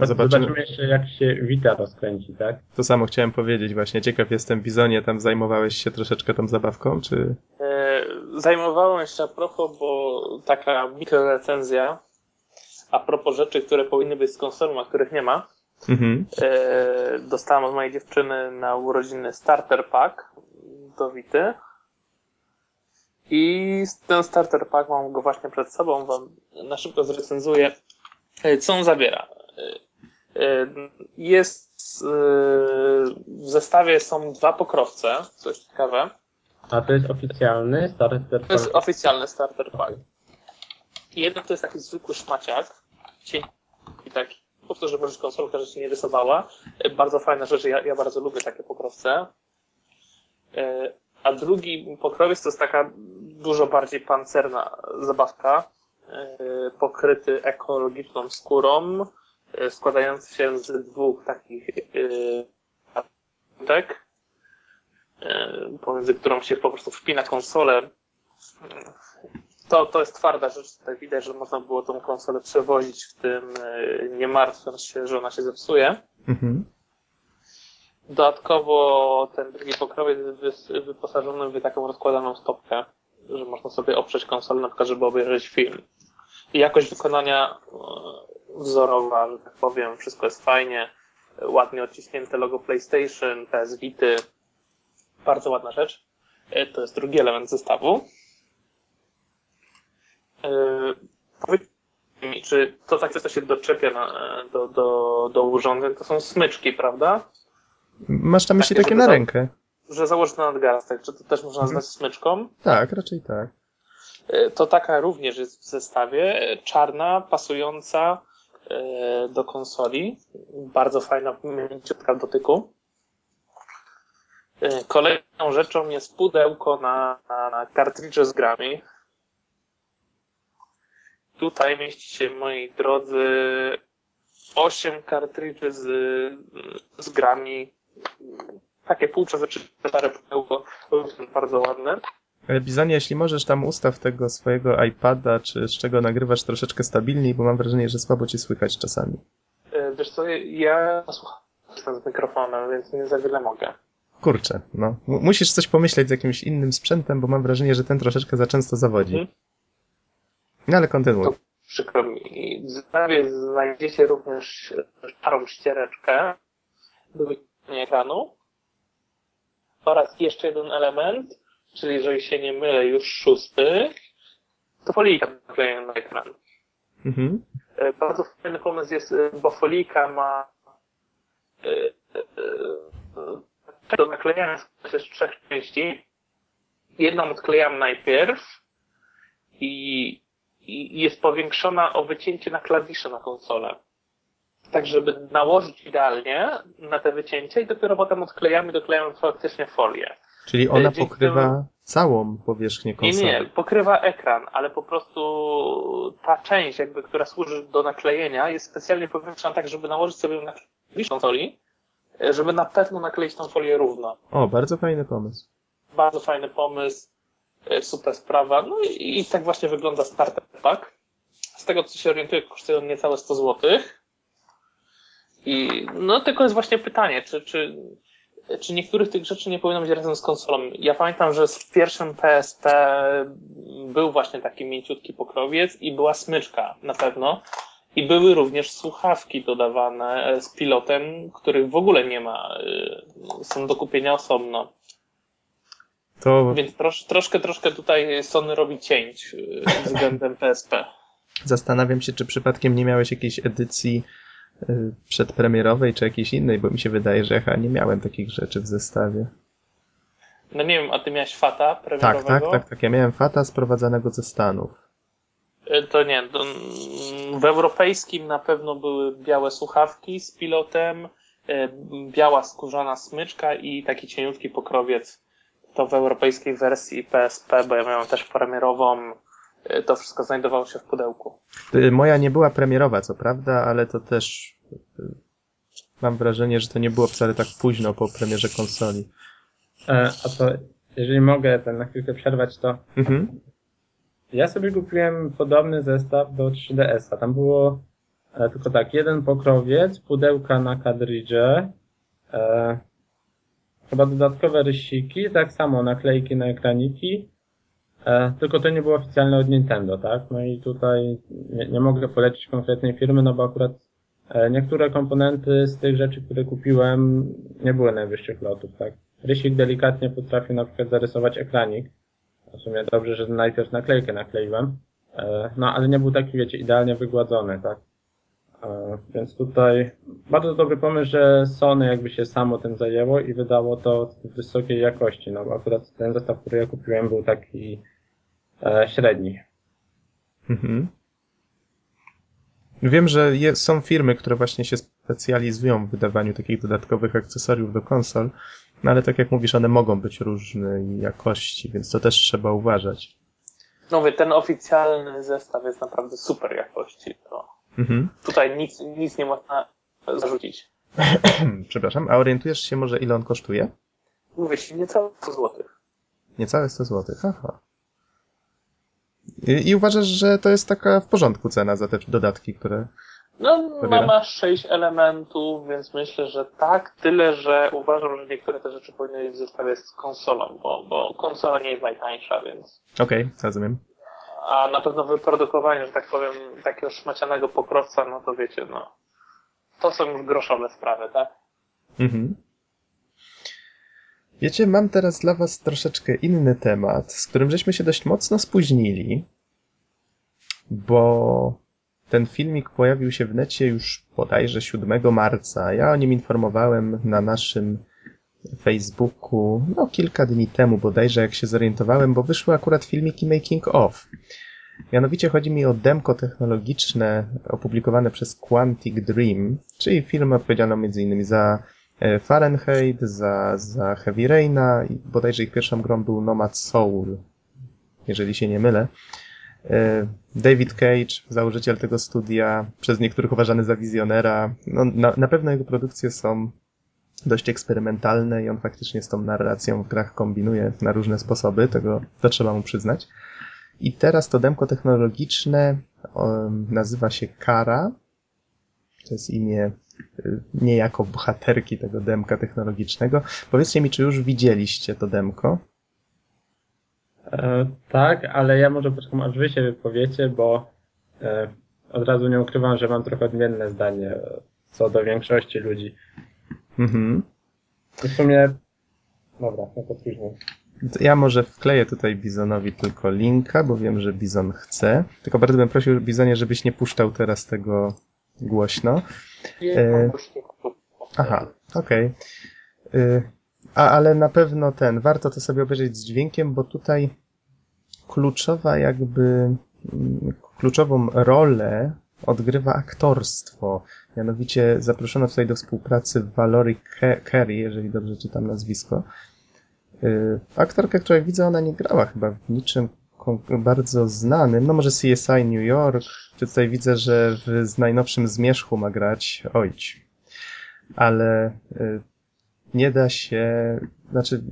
Zobaczymy. Zobaczymy jeszcze, jak się Vita rozkręci, tak? To samo chciałem powiedzieć właśnie. Ciekaw jestem, Bizonie, tam zajmowałeś się troszeczkę tą zabawką, czy... E, Zajmowałem się a propos, bo taka mikrorecenzja a propos rzeczy, które powinny być z konsolą, a których nie ma. Mhm. E, dostałem od mojej dziewczyny na urodziny starter pack do Wity. I ten starter pack mam go właśnie przed sobą, wam na szybko zrecenzuję, e, co on zawiera. E, e, Jest e, w zestawie są dwa pokrowce, co jest ciekawe. A to jest oficjalny starter To jest oficjalny starter pack. Jeden to jest taki zwykły szmaciak, cienki taki, po to, żeby już konsolka rzeczy nie rysowała. Bardzo fajna rzecz, ja, ja bardzo lubię takie pokrowce. A drugi pokrowiec to jest taka dużo bardziej pancerna zabawka, pokryty ekologiczną skórą, składający się z dwóch takich e, tak, pomiędzy którą się po prostu wpina konsolę. To, to jest twarda rzecz, tutaj widać, że można było tą konsolę przewozić w tym, e, nie martwiąc się, że ona się zepsuje. Mhm. Dodatkowo ten drugi pokrowiec jest wyposażony w taką rozkładaną stopkę, że można sobie oprzeć konsolę na przykład, żeby obejrzeć film. I jakość wykonania e, wzorowa, że tak powiem, wszystko jest fajnie, e, ładnie odciśnięte logo PlayStation, PS Vity. Bardzo ładna rzecz. E, To jest drugi element zestawu. E, Powiedz mi, czy to tak, co się doczepia na, do, do, do urządzeń, to są smyczki, prawda? Masz na myśli Takie, takie na rękę? że założyć na nadgarstek, czy to też można nazwać smyczką? Tak, raczej tak. E, To taka również jest w zestawie, e, czarna, pasująca e, do konsoli, bardzo fajna, mięciutka w dotyku. E, Kolejną rzeczą jest pudełko na, na, na kartridże z grami. Tutaj mieści się, moi drodzy, 8 kartridży z, z grami takie płucze wyczytane pudełko, bardzo ładne. Bizonie, jeśli możesz tam ustaw tego swojego iPada, czy z czego nagrywasz troszeczkę stabilniej, bo mam wrażenie, że słabo cię słychać czasami. E, wiesz co, ja słucham z mikrofonem, więc nie za wiele mogę. Kurczę, no. Musisz coś pomyśleć z jakimś innym sprzętem, bo mam wrażenie, że ten troszeczkę za często zawodzi. Mhm. No ale kontynuuj. To przykro mi. W zestawie znajdziecie również szarą ściereczkę do wyciągnięcia ekranu oraz jeszcze jeden element, czyli jeżeli się nie mylę, już szósty, to folika naklejona na ekran. Mhm. E, bardzo fajny pomysł jest, e, bo folika ma e, do naklejania z trzech części. Jedną odklejam najpierw i, i jest powiększona o wycięcie na klawisze na konsolę. Tak, żeby nałożyć idealnie na te wycięcia i dopiero potem odklejamy, doklejamy faktycznie folię. Czyli ona pokrywa całą powierzchnię konsoli. Nie, nie, pokrywa ekran, ale po prostu ta część, jakby, która służy do naklejenia, jest specjalnie powiększona tak, żeby nałożyć sobie na konsoli, żeby na pewno nakleić tą folię równo. O, bardzo fajny pomysł. Bardzo fajny pomysł, e, super sprawa. No i, i tak właśnie wygląda starter pack. Z tego, co się orientuję, kosztuje on niecałe 100 zł. I no tylko jest właśnie pytanie, czy, czy czy niektórych tych rzeczy nie powinno być razem z konsolą. Ja pamiętam, że w pierwszym PSP był właśnie taki mięciutki pokrowiec i była smyczka na pewno. I były również słuchawki dodawane z pilotem, których w ogóle nie ma. Y, są do kupienia osobno. To... Więc trosz, troszkę, troszkę tutaj Sony robi cięć y, względem PSP. Zastanawiam się, czy przypadkiem nie miałeś jakiejś edycji przedpremierowej czy jakiejś innej, bo mi się wydaje, że ja nie miałem takich rzeczy w zestawie. No nie wiem, a ty miałeś Fata premierowego? Tak, tak, tak, tak. Ja miałem Fata sprowadzanego ze Stanów. Y, to nie, to w europejskim na pewno były białe słuchawki z pilotem, y, biała skórzana smyczka i taki cieniutki pokrowiec. To w europejskiej wersji PSP, bo ja miałem też premierową to wszystko znajdowało się w pudełku. Moja nie była premierowa, co prawda, ale to też e, mam wrażenie, że to nie było wcale tak późno po premierze konsoli. E, a to, jeżeli mogę ten na chwilkę przerwać, to mhm. ja sobie kupiłem podobny zestaw do 3DS-a. Tam było e, tylko tak, jeden pokrowiec, pudełka na kadridże, e, chyba dodatkowe rysiki, tak samo naklejki na ekraniki, E, tylko to nie było oficjalne od Nintendo, tak? No i tutaj nie, nie mogę polecić konkretnej firmy, no bo akurat e, niektóre komponenty z tych rzeczy, które kupiłem, nie były najwyższych lotów, tak? Rysik delikatnie potrafił na przykład zarysować ekranik. W sumie dobrze, że najpierw naklejkę nakleiłem. E, no ale nie był taki, wiecie, idealnie wygładzony, tak? Więc tutaj bardzo dobry pomysł, że Sony jakby się samo tym zajęło i wydało to wysokiej jakości. No akurat ten zestaw, który ja kupiłem był taki e, średni. Mhm. Wiem, że je, są firmy, które właśnie się specjalizują w wydawaniu takich dodatkowych akcesoriów do konsol, no ale tak jak mówisz, one mogą być różnej jakości, więc to też trzeba uważać. No mówię, ten oficjalny zestaw jest naprawdę super jakości. To mhm. Tutaj nic, nic nie można zarzucić. Przepraszam, a orientujesz się może ile on kosztuje? Mówię ci, niecałe 100 zł. Niecałe 100 zł, aha. I, I, uważasz, że to jest taka w porządku cena za te dodatki, które. No, ma, ma sześć elementów, więc myślę, że tak. Tyle, że uważam, że niektóre te rzeczy powinny być w zestawie z konsolą, bo, bo konsola nie jest najtańsza, więc. Okej, okay, rozumiem. A na pewno wyprodukowanie, że tak powiem, takiego szmacianego pokrowca, no to wiecie, no. To są już groszowe sprawy, tak? Mhm. Wiecie, mam teraz dla was troszeczkę inny temat, z którym żeśmy się dość mocno spóźnili, bo ten filmik pojawił się w necie już bodajże 7 marca. Ja o nim informowałem na naszym Facebooku no kilka dni temu bodajże jak się zorientowałem, bo wyszły akurat filmiki making of. Mianowicie chodzi mi o demko technologiczne opublikowane przez Quantic Dream, czyli firmę odpowiedzialną m.in. za Fahrenheit, za, za Heavy Raina i bodajże ich pierwszą grą był Nomad Soul, jeżeli się nie mylę. E, David Cage, założyciel tego studia, przez niektórych uważany za wizjonera. No, na, na pewno jego produkcje są dość eksperymentalne i on faktycznie z tą narracją w grach kombinuje na różne sposoby, tego to trzeba mu przyznać. I teraz to demko technologiczne nazywa się Kara. To jest imię niejako bohaterki tego demka technologicznego. Powiedzcie mi, czy już widzieliście to demko? E, tak, ale ja może poczekam, aż wy się wypowiecie, bo e, od razu nie ukrywam, że mam trochę odmienne zdanie co do większości ludzi. Mhm. W sumie, dobra, no to później. Ja może wkleję tutaj Bizonowi tylko linka, bo wiem, że Bizon chce. Tylko bardzo bym prosił, Bizonie, żebyś nie puszczał teraz tego głośno. E, aha, okej. Okay. A, ale na pewno ten, warto to sobie obejrzeć z dźwiękiem, bo tutaj kluczowa jakby, mm, kluczową rolę odgrywa aktorstwo. Mianowicie zaproszono tutaj do współpracy Valory Kerry, jeżeli dobrze czytam nazwisko. Aktorka, która jak widzę, ona nie grała chyba w niczym bardzo znanym. No może CSI New York, tutaj widzę, że w z najnowszym Zmierzchu ma grać Ojć. Ale y, nie da się, znaczy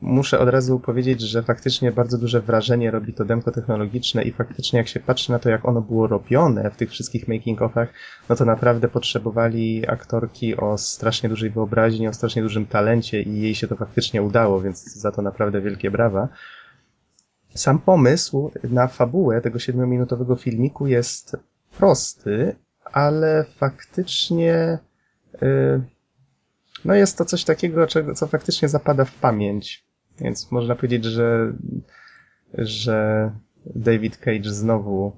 muszę od razu powiedzieć, że faktycznie bardzo duże wrażenie robi to demko technologiczne i faktycznie jak się patrzy na to, jak ono było robione w tych wszystkich making-offach, no to naprawdę potrzebowali aktorki o strasznie dużej wyobraźni, o strasznie dużym talencie i jej się to faktycznie udało, więc za to naprawdę wielkie brawa. Sam pomysł na fabułę tego siedmiominutowego filmiku jest prosty, ale faktycznie yy, no jest to coś takiego, czego, co faktycznie zapada w pamięć. Więc można powiedzieć, że, że David Cage znowu,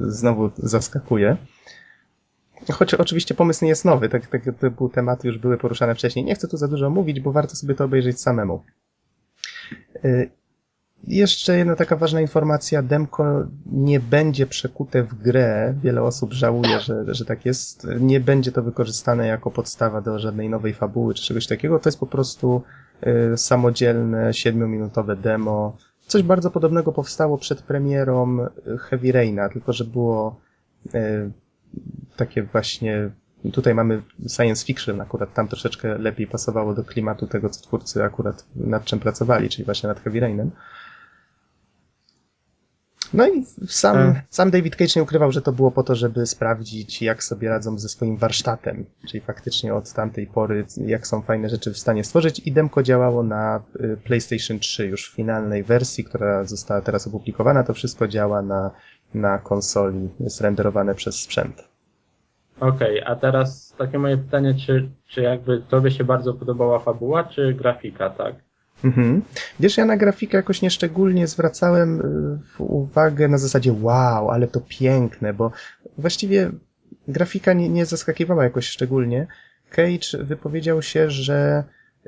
znowu zaskakuje. Choć oczywiście pomysł nie jest nowy, tak, tak typu tematy już były poruszane wcześniej. Nie chcę tu za dużo mówić, bo warto sobie to obejrzeć samemu. Jeszcze jedna taka ważna informacja. Demko nie będzie przekute w grę. Wiele osób żałuje, że, że tak jest. Nie będzie to wykorzystane jako podstawa do żadnej nowej fabuły czy czegoś takiego. To jest po prostu y, samodzielne, siedmiominutowe demo. Coś bardzo podobnego powstało przed premierą Heavy Raina, tylko że było y, takie właśnie Tutaj mamy science fiction, akurat tam troszeczkę lepiej pasowało do klimatu tego, co twórcy akurat nad czym pracowali, czyli właśnie nad Heavy Rainem. No i sam, hmm. sam David Cage nie ukrywał, że to było po to, żeby sprawdzić, jak sobie radzą ze swoim warsztatem, czyli faktycznie od tamtej pory, jak są fajne rzeczy w stanie stworzyć i demko działało na y, PlayStation 3 już w finalnej wersji, która została teraz opublikowana, to wszystko działa na, na konsoli, jest renderowane przez sprzęt. Okej, okay, a teraz takie moje pytanie, czy, czy jakby tobie się bardzo podobała fabuła, czy grafika, tak? Mhm. Wiesz, ja na grafikę jakoś nieszczególnie zwracałem y, uwagę na zasadzie wow, ale to piękne, bo właściwie grafika nie, nie zaskakiwała jakoś szczególnie. Cage wypowiedział się, że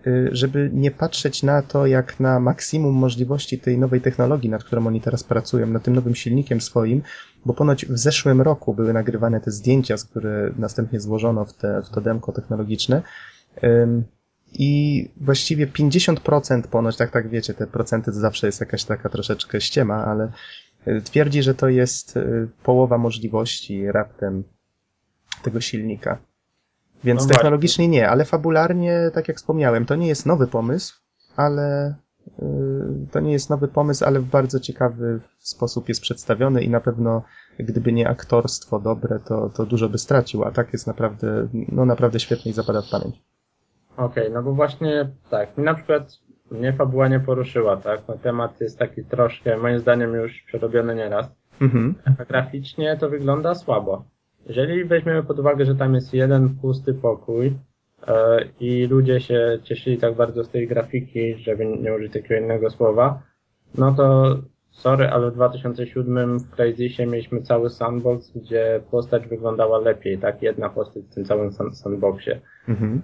y, żeby nie patrzeć na to jak na maksimum możliwości tej nowej technologii, nad którą oni teraz pracują, nad tym nowym silnikiem swoim, bo ponoć w zeszłym roku były nagrywane te zdjęcia, które następnie złożono w, te, w to demko technologiczne i właściwie 50% ponoć, tak, tak wiecie, te procenty to zawsze jest jakaś taka troszeczkę ściema, ale y, twierdzi, że to jest y, połowa możliwości raptem tego silnika. Więc no technologicznie nie, ale fabularnie, tak jak wspomniałem, to nie jest nowy pomysł, ale y, to nie jest nowy pomysł, ale w bardzo ciekawy sposób jest przedstawiony i na pewno gdyby nie aktorstwo dobre, to, to dużo by stracił, a tak jest naprawdę, no naprawdę świetnie i zapada w pamięć. Okej, okay, no bo właśnie tak, mi na przykład mnie fabuła nie poruszyła, tak? No temat jest taki troszkę, moim zdaniem już przerobiony nieraz. Mhm. A graficznie to wygląda słabo. Jeżeli weźmiemy pod uwagę, że tam jest jeden pusty pokój e, i ludzie się cieszyli tak bardzo z tej grafiki, żeby nie użyć takiego innego słowa, no to sorry, ale w 2007 w Crazysie mieliśmy cały sandbox, gdzie postać wyglądała lepiej, tak? Jedna postać w tym całym sandboxie. Mhm.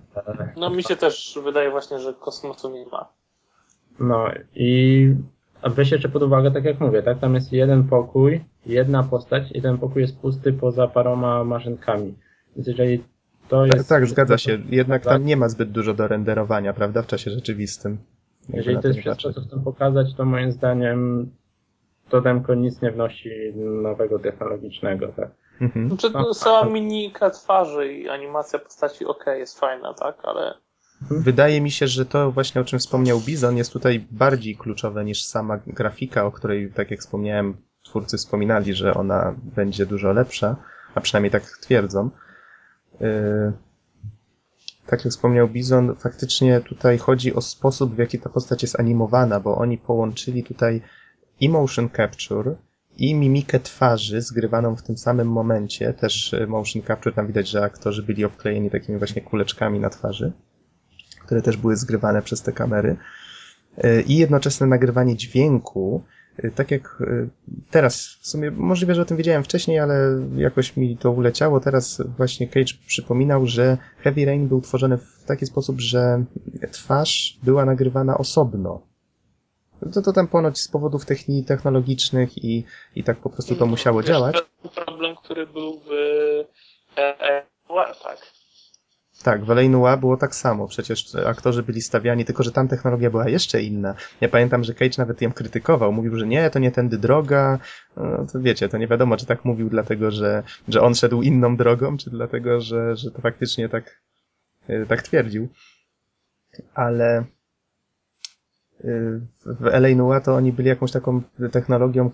No mi się też wydaje właśnie, że kosmosu nie ma. No i weź jeszcze pod uwagę, tak jak mówię, tak? Tam jest jeden pokój, jedna postać i ten pokój jest pusty poza paroma maszynkami. Więc jeżeli to tak, jest... Tak, tak zgadza się. Jednak tam nie ma zbyt dużo do renderowania, prawda? W czasie rzeczywistym. Jeżeli to jest wszystko, co chcę pokazać, to moim zdaniem to demko nic nie wnosi nowego technologicznego, tak? Mhm. Znaczy, no, sama mimika twarzy i animacja postaci ok, jest fajna, tak, ale... Wydaje mi się, że to właśnie o czym wspomniał Bizon jest tutaj bardziej kluczowe niż sama grafika, o której, tak jak wspomniałem, twórcy wspominali, że ona będzie dużo lepsza, a przynajmniej tak twierdzą. Yy, tak jak wspomniał Bizon, faktycznie tutaj chodzi o sposób, w jaki ta postać jest animowana, bo oni połączyli tutaj i motion capture, i mimikę twarzy zgrywaną w tym samym momencie. Też e, motion capture, tam widać, że aktorzy byli obklejeni takimi właśnie kuleczkami na twarzy, które też były zgrywane przez te kamery. E, I jednoczesne nagrywanie dźwięku, e, tak jak teraz, w sumie możliwe, że o tym wiedziałem wcześniej, ale jakoś mi to uleciało. Teraz właśnie Cage przypominał, że Heavy Rain był tworzony w taki sposób, że twarz była nagrywana osobno to, to tam ponoć z powodów techni technologicznych i, i tak po prostu to no, musiało wiesz, działać. To problem, który był w e, e, tak. Tak, w L.A. było tak samo. Przecież aktorzy byli stawiani, tylko że tam technologia była jeszcze inna. Ja pamiętam, że Cage nawet ją krytykował. Mówił, że nie, to nie tędy droga. No, to wiecie, to nie wiadomo, czy tak mówił dlatego, że, że on szedł inną drogą, czy dlatego, że, że to faktycznie tak, e, tak twierdził. Ale w LA Noir to oni byli jakąś taką technologią,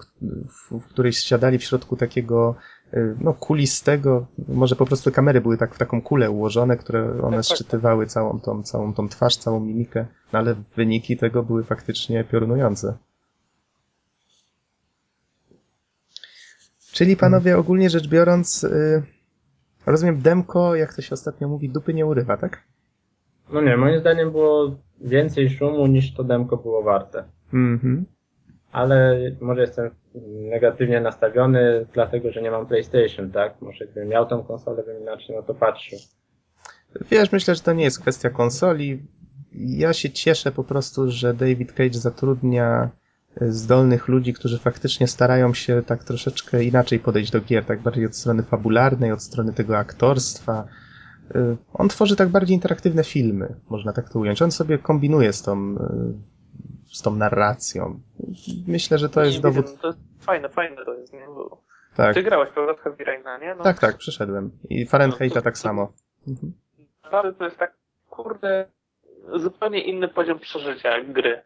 w której siadali w środku takiego y, no, kulistego, może po prostu kamery były tak w taką kulę ułożone, które one szczytywały całą tą, całą tą twarz, całą mimikę, no, ale wyniki tego były faktycznie piorunujące. Czyli panowie, ogólnie rzecz biorąc, y, rozumiem, demko, jak to się ostatnio mówi, dupy nie urywa, tak? No nie, moim zdaniem było więcej szumu niż to demko było warte. Mhm. Ale może jestem negatywnie nastawiony, dlatego że nie mam PlayStation, tak? Może gdybym miał tą konsolę, bym inaczej na to patrzył. Wiesz, myślę, że to nie jest kwestia konsoli. Ja się cieszę po prostu, że David Cage zatrudnia e, zdolnych ludzi, którzy faktycznie starają się tak troszeczkę inaczej podejść do gier, tak bardziej od strony fabularnej, od strony tego aktorstwa, on tworzy tak bardziej interaktywne filmy, można tak to ująć. On sobie kombinuje z tą, y, z tą narracją. Myślę, że to nie, jest nie dowód... to jest fajne, fajne to jest, nie? Bo tak. Ty grałeś, prawda, w Heavy nie? No. Tak, tak, przeszedłem. I Fahrenheita no, tak samo. Mhm. Naprawdę to jest tak, kurde, zupełnie inny poziom przeżycia gry.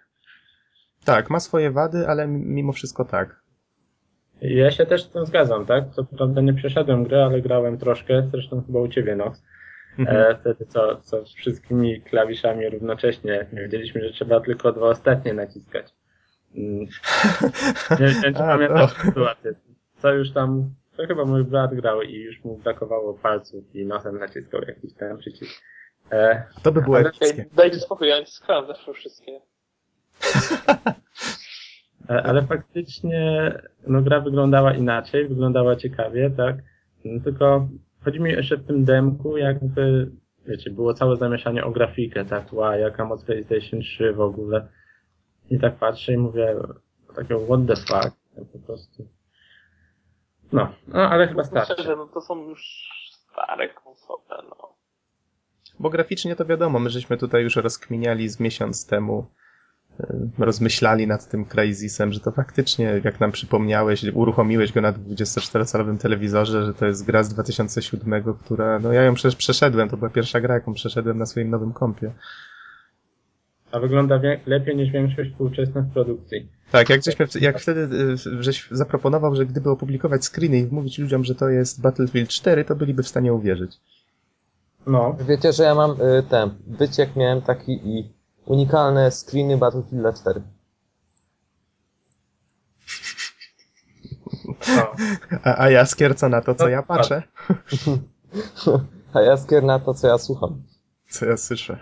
Tak, ma swoje wady, ale mimo wszystko tak. Ja się też z tym zgadzam, tak? Co prawda nie przeszedłem gry, ale grałem troszkę, zresztą chyba u ciebie, no. Mhm. E, wtedy co, co wszystkimi klawiszami równocześnie. Nie wiedzieliśmy, że trzeba tylko dwa ostatnie naciskać. Mm. Nie, wiem, czy pamiętasz to... sytuację. Co już tam, to chyba mój brat grał i już mu brakowało palców i nosem naciskał jakiś ten przycisk. E, to by było epickie. Dajcie spokój, ja naciskałem zawsze wszystkie. Ale faktycznie no, gra wyglądała inaczej, wyglądała ciekawie, tak? No, tylko chodzi mi jeszcze w tym demku, jakby, wiecie, było całe zamieszanie o grafikę, tak, wow, jaka moc PlayStation 3 w ogóle. I tak patrzę i mówię, takiego what the fuck, po prostu. No, no ale chyba starczy. Myślę, że no, to są już stare konsole, no. Bo graficznie to wiadomo, my żeśmy tutaj już rozkminiali z miesiąc temu rozmyślali nad tym Crysisem, że to faktycznie, jak nam przypomniałeś, uruchomiłeś go na 24-calowym telewizorze, że to jest gra z 2007, która, no ja ją przecież przeszedłem, to była pierwsza gra, jaką przeszedłem na swoim nowym kompie. A wygląda lepiej niż większość współczesnych produkcji. Tak, jak, żeśmy, jak wtedy żeś zaproponował, że gdyby opublikować screeny i mówić ludziom, że to jest Battlefield 4, to byliby w stanie uwierzyć. No. Wiecie, że ja mam y, ten wyciek miałem taki i unikalne screeny Battlefield 4. A, a Jaskier co na to, co ja patrzę? a Jaskier na to, co ja słucham. Co ja słyszę.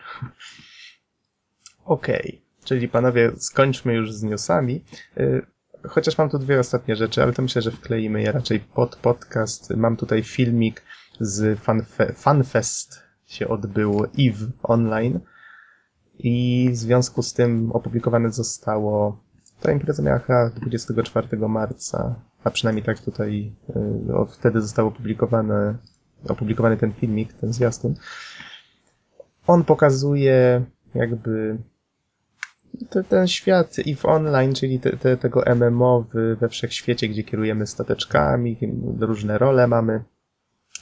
Okej, okay. czyli panowie, skończmy już z newsami. Y, chociaż mam tu dwie ostatnie rzeczy, ale to myślę, że wkleimy je raczej pod podcast. Mam tutaj filmik z Fanfe Fanfest się odbył EVE Online i w związku z tym opublikowane zostało, ta impreza miała chyba 24 marca, a przynajmniej tak tutaj y, wtedy został opublikowany, opublikowany ten filmik, ten zwiastun. On pokazuje jakby te, ten świat EVE Online, czyli te, te, tego MMO w, we wszechświecie, gdzie kierujemy stateczkami, różne role mamy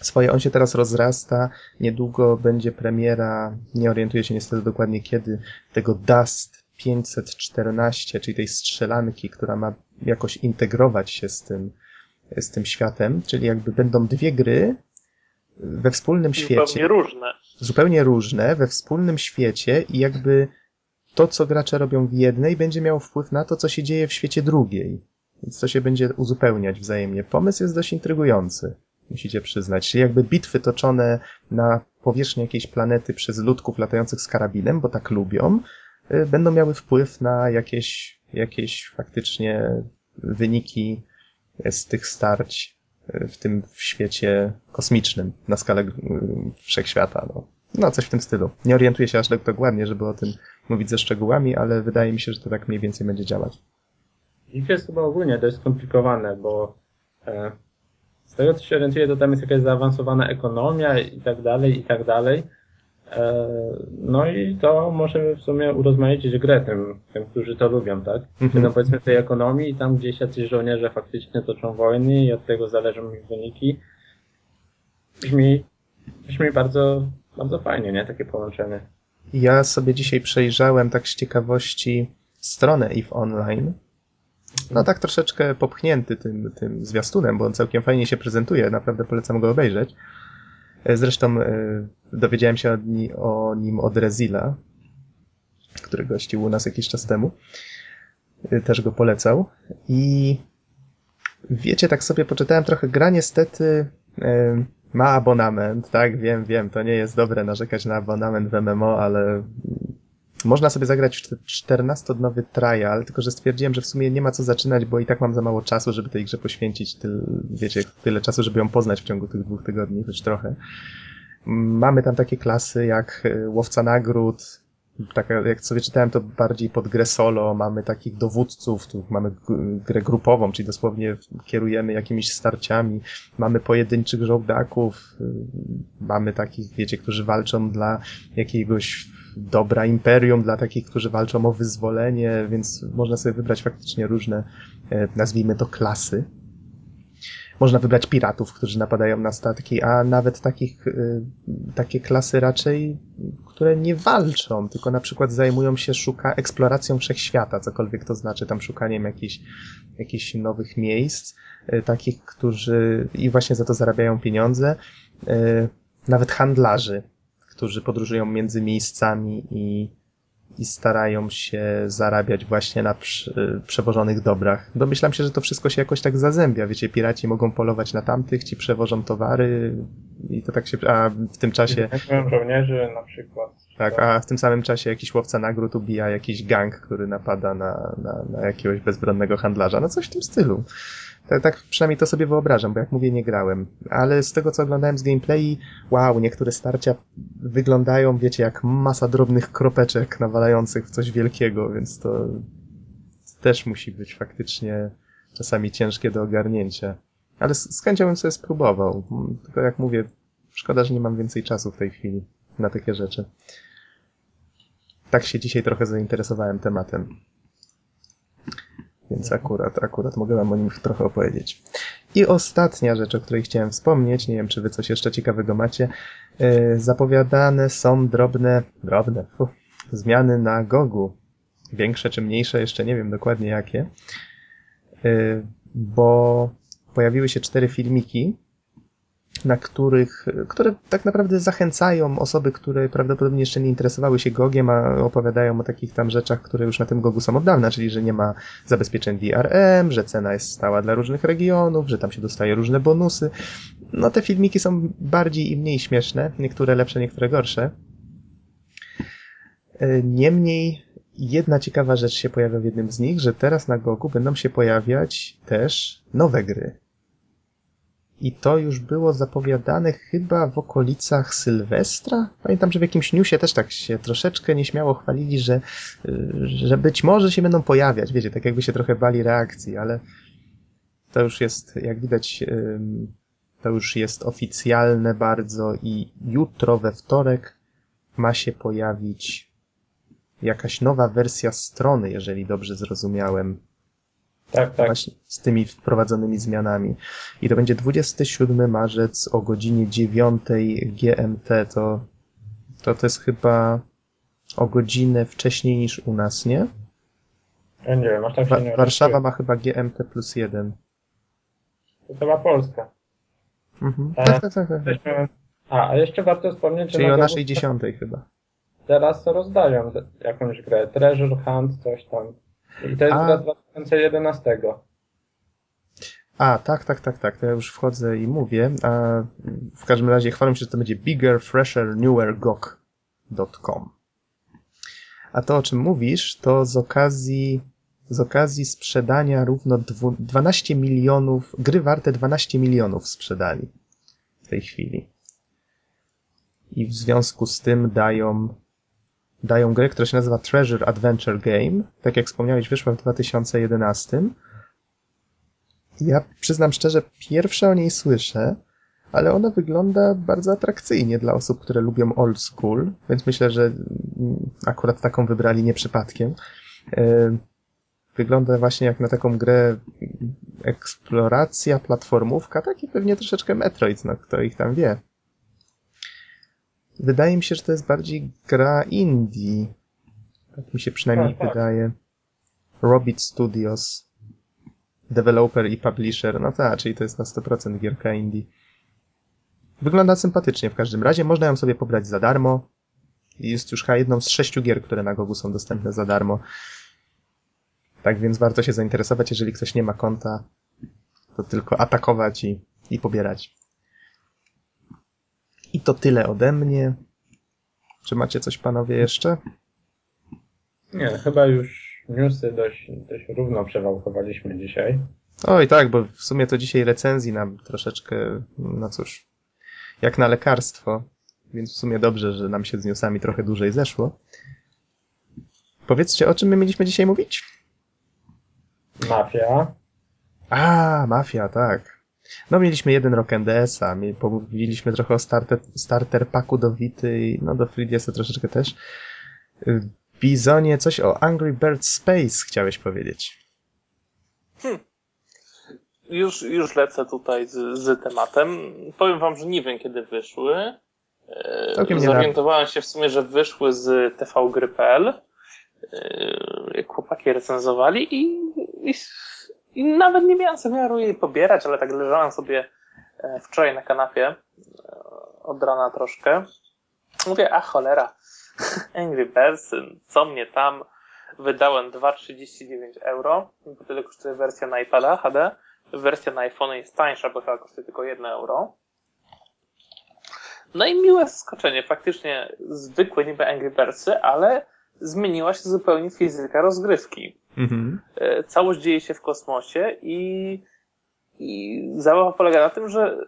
swoje. On się teraz rozrasta. Niedługo będzie premiera, nie orientuję się niestety dokładnie kiedy, tego Dust 514, czyli tej strzelanki, która ma jakoś integrować się z tym, z tym światem, czyli jakby będą dwie gry we wspólnym świecie. Zupełnie różne. Zupełnie różne, we wspólnym świecie i jakby to, co gracze robią w jednej, będzie miało wpływ na to, co się dzieje w świecie drugiej. Więc to się będzie uzupełniać wzajemnie. Pomysł jest dość intrygujący, musicie przyznać. Czyli jakby bitwy toczone na powierzchni jakiejś planety przez ludków latających z karabinem, bo tak lubią, y, będą miały wpływ na jakieś, jakieś faktycznie wyniki z tych starć y, w tym w świecie kosmicznym na skalę y, wszechświata. No. no, coś w tym stylu. Nie orientuję się aż tak dokładnie, żeby o tym mówić ze szczegółami, ale wydaje mi się, że to tak mniej więcej będzie działać. Ich jest chyba ogólnie dość skomplikowane, bo e, z tego co się orientuję, to tam jest jakaś zaawansowana ekonomia i tak dalej, i tak dalej. E, no i to może w sumie urozmaicić grę tym, tym którzy to lubią, tak? Mhm. No powiedzmy tej ekonomii, tam gdzieś jacyś żołnierze faktycznie toczą wojny i od tego zależą ich wyniki. Brzmi, brzmi bardzo, bardzo fajnie, nie? Takie połączenie. Ja sobie dzisiaj przejrzałem tak z ciekawości stronę EVE Online. No tak troszeczkę popchnięty tym, tym zwiastunem, bo on całkiem fajnie się prezentuje, naprawdę polecam go obejrzeć. Zresztą e, dowiedziałem się o nim od Rezila, który gościł u nas jakiś czas temu. E, też go polecał. I wiecie, tak sobie poczytałem trochę, gra niestety e, ma abonament, tak, wiem, wiem, to nie jest dobre narzekać na abonament w MMO, ale można sobie zagrać w 14-dnowy trial, tylko że stwierdziłem, że w sumie nie ma co zaczynać, bo i tak mam za mało czasu, żeby tej grze poświęcić, ty, wiecie, tyle czasu, żeby ją poznać w ciągu tych dwóch tygodni, choć trochę. Mamy tam takie klasy jak e, łowca nagród, tak jak sobie czytałem, to bardziej pod grę solo, mamy takich dowódców, tu mamy grę grupową, czyli dosłownie kierujemy jakimiś starciami, mamy pojedynczych żołdaków, y, mamy takich, wiecie, którzy walczą dla jakiegoś dobra imperium, dla takich, którzy walczą o wyzwolenie, więc można sobie wybrać faktycznie różne, e, nazwijmy to klasy. Można wybrać piratów, którzy napadają na statki, a nawet takich, y, takie klasy raczej, które nie walczą, tylko na przykład zajmują się szuka eksploracją wszechświata, cokolwiek to znaczy, tam szukaniem jakichś, jakichś nowych miejsc, y, takich, którzy i właśnie za to zarabiają pieniądze, nawet handlarzy, którzy podróżują między miejscami i i starają się zarabiać właśnie na przewożonych dobrach. Domyślam się, że to wszystko się jakoś tak zazębia. Wiecie, piraci mogą polować na tamtych, ci przewożą towary i to tak się... A w tym czasie... żołnierzy na przykład. Tak, a w tym samym czasie jakiś łowca nagród ubija jakiś gang, który napada na, na, na jakiegoś bezbronnego handlarza. No coś w tym stylu. Tak, tak przynajmniej to sobie wyobrażam, bo jak mówię, nie grałem. Ale z tego, co oglądałem z gameplay, wow, niektóre starcia wyglądają, wiecie, jak masa drobnych kropeczek nawalających w coś wielkiego, więc to też musi być faktycznie czasami ciężkie do ogarnięcia. Ale z, z chęcią bym sobie spróbował. Tylko jak mówię, szkoda, że nie mam więcej czasu w tej chwili na takie rzeczy. Tak się dzisiaj trochę zainteresowałem tematem. Więc akurat, akurat mogę wam o nim trochę opowiedzieć. I ostatnia rzecz, o której chciałem wspomnieć, nie wiem, czy wy coś jeszcze ciekawego macie, yy, zapowiadane są drobne, drobne, fu, zmiany na Gogu. Większe czy mniejsze, jeszcze nie wiem dokładnie jakie, yy, bo pojawiły się cztery filmiki, na których, które tak naprawdę zachęcają osoby, które prawdopodobnie jeszcze nie interesowały się Gogiem, a opowiadają o takich tam rzeczach, które już na tym Gogu są od dawna, czyli że nie ma zabezpieczeń DRM, że cena jest stała dla różnych regionów, że tam się dostaje różne bonusy. No te filmiki są bardziej i mniej śmieszne, niektóre lepsze, niektóre gorsze. E, niemniej jedna ciekawa rzecz się pojawia w jednym z nich, że teraz na Gogu będą się pojawiać też nowe gry i to już było zapowiadane chyba w okolicach Sylwestra. Pamiętam, że w jakimś newsie też tak się troszeczkę nieśmiało chwalili, że, że być może się będą pojawiać. Wiecie, tak jakby się trochę bali reakcji, ale to już jest, jak widać, to już jest oficjalne bardzo i jutro we wtorek ma się pojawić jakaś nowa wersja strony, jeżeli dobrze zrozumiałem. Tak, tak. Właśnie z tymi wprowadzonymi zmianami. I to będzie 27 marzec o godzinie 9 GMT. To, to, to jest chyba o godzinę wcześniej niż u nas, nie? Ja nie wiem, aż tam się Wa- nie Warszawa ma chyba GMT plus 1. To chyba Polska. Mhm. E, Tak, tak, tak. tak. A, a jeszcze warto wspomnieć, że Czyli o naszej dziesiątej chyba. teraz rozdają jakąś grę. Treasure Hunt, coś tam. I to jest A. gra z 2011. A, tak, tak, tak, tak. To ja już wchodzę i mówię. A w każdym razie chwalę się, że to będzie bigger, fresher, newer GOG.com. A to, o czym mówisz, to z okazji, z okazji sprzedania równo dwu, 12 milionów, gry warte 12 milionów sprzedali w tej chwili. I w związku z tym dają, dają grę, która się nazywa Treasure Adventure Game. Tak jak wspomniałeś, wyszła w 2011. Ja przyznam szczerze, pierwsze o niej słyszę, ale ona wygląda bardzo atrakcyjnie dla osób, które lubią old school, więc myślę, że mm, akurat taką wybrali nie przypadkiem. E, Wygląda właśnie jak na taką grę mm, eksploracja, platformówka, taki pewnie troszeczkę Metroid, no kto ich tam wie. Wydaje mi się, że to jest bardziej gra indie. Tak mi się przynajmniej Tak, tak. wydaje. Robit Studios developer i publisher, no tak, czyli to jest na 100% gierka indie. Wygląda sympatycznie w każdym razie, można ją sobie pobrać za darmo. Jest już chyba jedną z sześciu gier, które na Gogu są dostępne za darmo. Tak więc warto się zainteresować, jeżeli ktoś nie ma konta, to tylko atakować i, i pobierać. I to tyle ode mnie. Czy macie coś panowie jeszcze? Nie, chyba już newsy dość, dość równo przewałkowaliśmy dzisiaj. Oj tak, bo w sumie to dzisiaj recenzji nam troszeczkę, no cóż, jak na lekarstwo, więc w sumie dobrze, że nam się z newsami trochę dłużej zeszło. Powiedzcie, o czym my mieliśmy dzisiaj mówić? Mafia. A, Mafia, tak. No mieliśmy jeden rok NDS-a, mówiliśmy trochę o starter, starter packu do Vity, i no do 3DS-a troszeczkę też. Bizonie, coś o Angry Birds Space chciałeś powiedzieć. Już, już lecę tutaj z, z tematem. Powiem wam, że nie wiem kiedy wyszły. E, Całkiem. Zorientowałem się w sumie, że wyszły z tvgry.pl e, jak chłopaki recenzowali i, i, i nawet nie miałem zamiaru jej pobierać, ale tak leżałem sobie e, wczoraj na kanapie e, od rana troszkę. Mówię, a cholera, Angry Birds, co mnie tam? Wydałem 2,39 euro, bo tyle kosztuje wersja na iPada HD. Wersja na iPhone jest tańsza, bo chyba kosztuje tylko 1 euro. No i miłe zaskoczenie. Faktycznie zwykłe niby Angry Birdsy, ale zmieniła się zupełnie fizyka rozgrywki. Mhm. E, Całość dzieje się w kosmosie i, i zabawa polega na tym, że,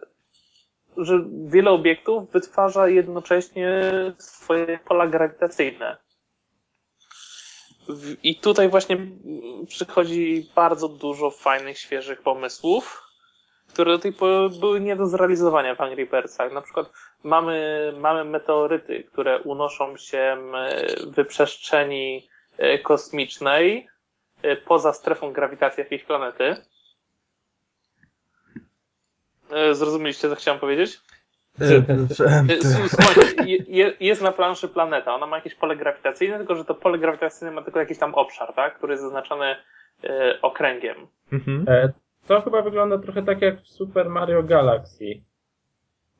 że wiele obiektów wytwarza jednocześnie swoje pola grawitacyjne. I tutaj właśnie przychodzi bardzo dużo fajnych, świeżych pomysłów, które do tej pory były nie do zrealizowania w Angry Birdsach. Na przykład mamy, mamy meteoryty, które unoszą się m, w przestrzeni e, kosmicznej, e, poza strefą grawitacji jakiejś planety. E, Zrozumieliście, co chciałem powiedzieć? S- Słuchajcie, je- je- jest na planszy planeta, ona ma jakieś pole grawitacyjne, tylko że to pole grawitacyjne ma tylko jakiś tam obszar, tak? który jest zaznaczony okręgiem. Mhm. E, to chyba wygląda trochę tak jak w Super Mario Galaxy.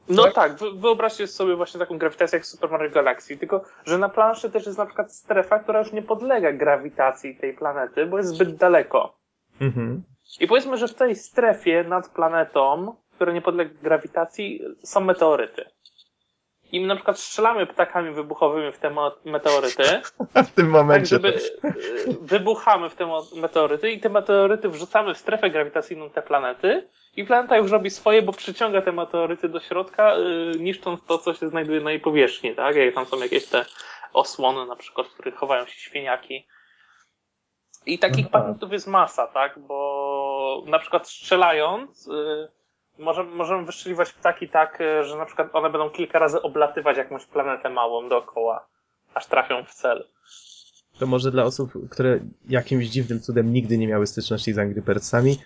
No Tak? tak, wy- wyobraźcie sobie właśnie taką grawitację jak w Super Mario Galaxy, tylko że na planszy też jest na przykład strefa, która już nie podlega grawitacji tej planety, bo jest zbyt daleko. Mhm. I powiedzmy, że w tej strefie nad planetą, która nie podlega grawitacji, są meteoryty. I my na przykład strzelamy ptakami wybuchowymi w te meteoryty, W tym tak momencie. żeby y, wybuchamy w te meteoryty i te meteoryty wrzucamy w strefę grawitacyjną te planety i planeta już robi swoje, bo przyciąga te meteoryty do środka, y, niszcząc to, co się znajduje na jej powierzchni, tak? Jak tam są jakieś te osłony na przykład, w których chowają się świniaki. I takich Aha. patentów jest masa, tak? Bo na przykład strzelając, y, możemy, możemy wystrzeliwać ptaki tak, y, że na przykład one będą kilka razy oblatywać jakąś planetę małą dookoła, aż trafią w cel. To może dla osób, które jakimś dziwnym cudem nigdy nie miały styczności z Angry Birdsami,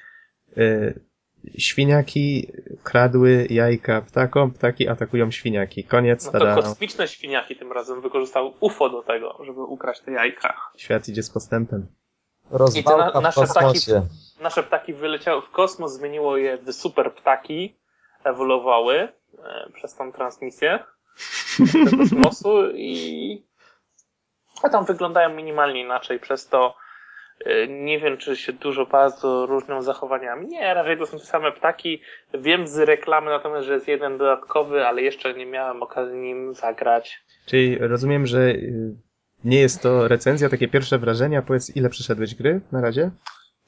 yy, świniaki kradły jajka ptakom, ptaki atakują świniaki. Koniec, No to tada. kosmiczne świniaki tym razem wykorzystały UFO do tego, żeby ukraść te jajka. Świat idzie z postępem. Rozwałka I te na- w nasze ptaki-. Nasze ptaki wyleciały w kosmos, zmieniło je w super ptaki, ewoluowały e, przez tą transmisję do kosmosu i a tam wyglądają minimalnie inaczej, przez to nie wiem, czy się dużo bardzo różnią zachowaniami. Nie, raczej to są te same ptaki. Wiem z reklamy natomiast, że jest jeden dodatkowy, ale jeszcze nie miałem okazji nim zagrać. Czyli rozumiem, że yy, nie jest to recenzja, takie pierwsze wrażenia. Powiedz, ile przeszedłeś gry na razie?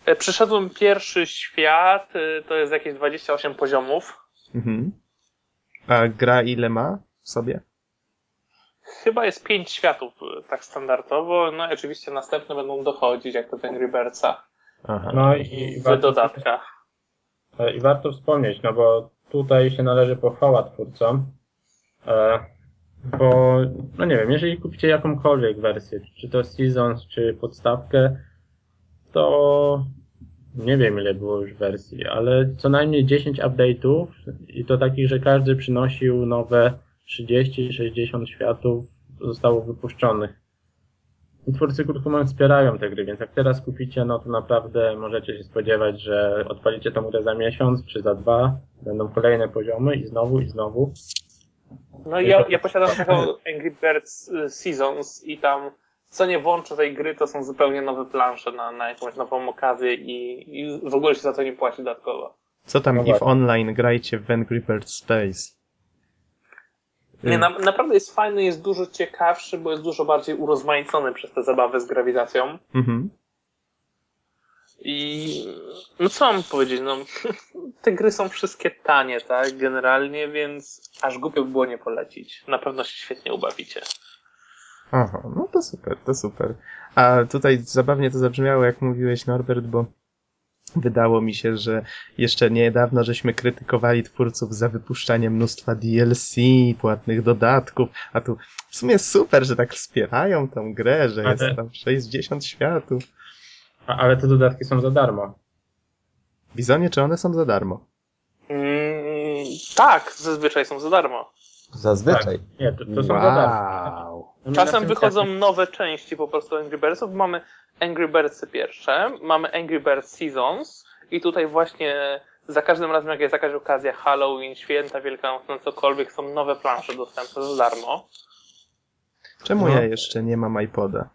E, Przyszedłem pierwszy świat, e, to jest jakieś 28 poziomów. Mhm. A gra ile ma w sobie? Chyba jest pięć światów e, tak standardowo, no i oczywiście następne będą dochodzić, jak to w Angry Birdsach, Aha. No i, w warto, dodatkach. i warto wspomnieć, no bo tutaj się należy pochwała twórcom, e, bo, no nie wiem, jeżeli kupicie jakąkolwiek wersję, czy to Seasons, czy podstawkę, to nie wiem ile było już wersji, ale co najmniej 10 update'ów i to takich, że każdy przynosił nowe 30-60 światów zostało wypuszczonych. I twórcy, krótko mówiąc, wspierają te gry, więc jak teraz kupicie, no to naprawdę możecie się spodziewać, że odpalicie tą grę za miesiąc czy za dwa, będą kolejne poziomy i znowu i znowu. No i ja, ja posiadam taką Angry Birds y, Seasons i tam co nie włączę tej gry, to są zupełnie nowe plansze na, na jakąś nową okazję i, i w ogóle się za to nie płaci dodatkowo. Co tam No i w online grajcie w Angry Birds Space? Nie, na, naprawdę jest fajny, jest dużo ciekawszy, bo jest dużo bardziej urozmaicony przez te zabawy z grawitacją. Mhm. I no co mam powiedzieć, no te gry są wszystkie tanie, tak, generalnie, więc aż głupio by było nie polecić. Na pewno się świetnie ubawicie. Aha, no to super, to super. A tutaj zabawnie to zabrzmiało, jak mówiłeś, Norbert, bo wydało mi się, że jeszcze niedawno żeśmy krytykowali twórców za wypuszczanie mnóstwa DLC, płatnych dodatków, a tu w sumie super, że tak wspierają tą grę, że Ale- jest tam 60 światów. A, ale te dodatki są za darmo. Bizonie, czy one są za darmo? Mm, tak, zazwyczaj są za darmo. Zazwyczaj. Tak. Nie, to, to są za darmo. wow. No, na Czasem wychodzą nowe części po prostu Angry Birdsów. Mamy Angry Birdsy pierwsze, mamy Angry Birds Seasons i tutaj właśnie za każdym razem, jak jest jakaś okazja, Halloween, święta, Wielkanoc, cokolwiek, są nowe plansze dostępne za darmo. Czemu No. ja jeszcze nie mam iPoda?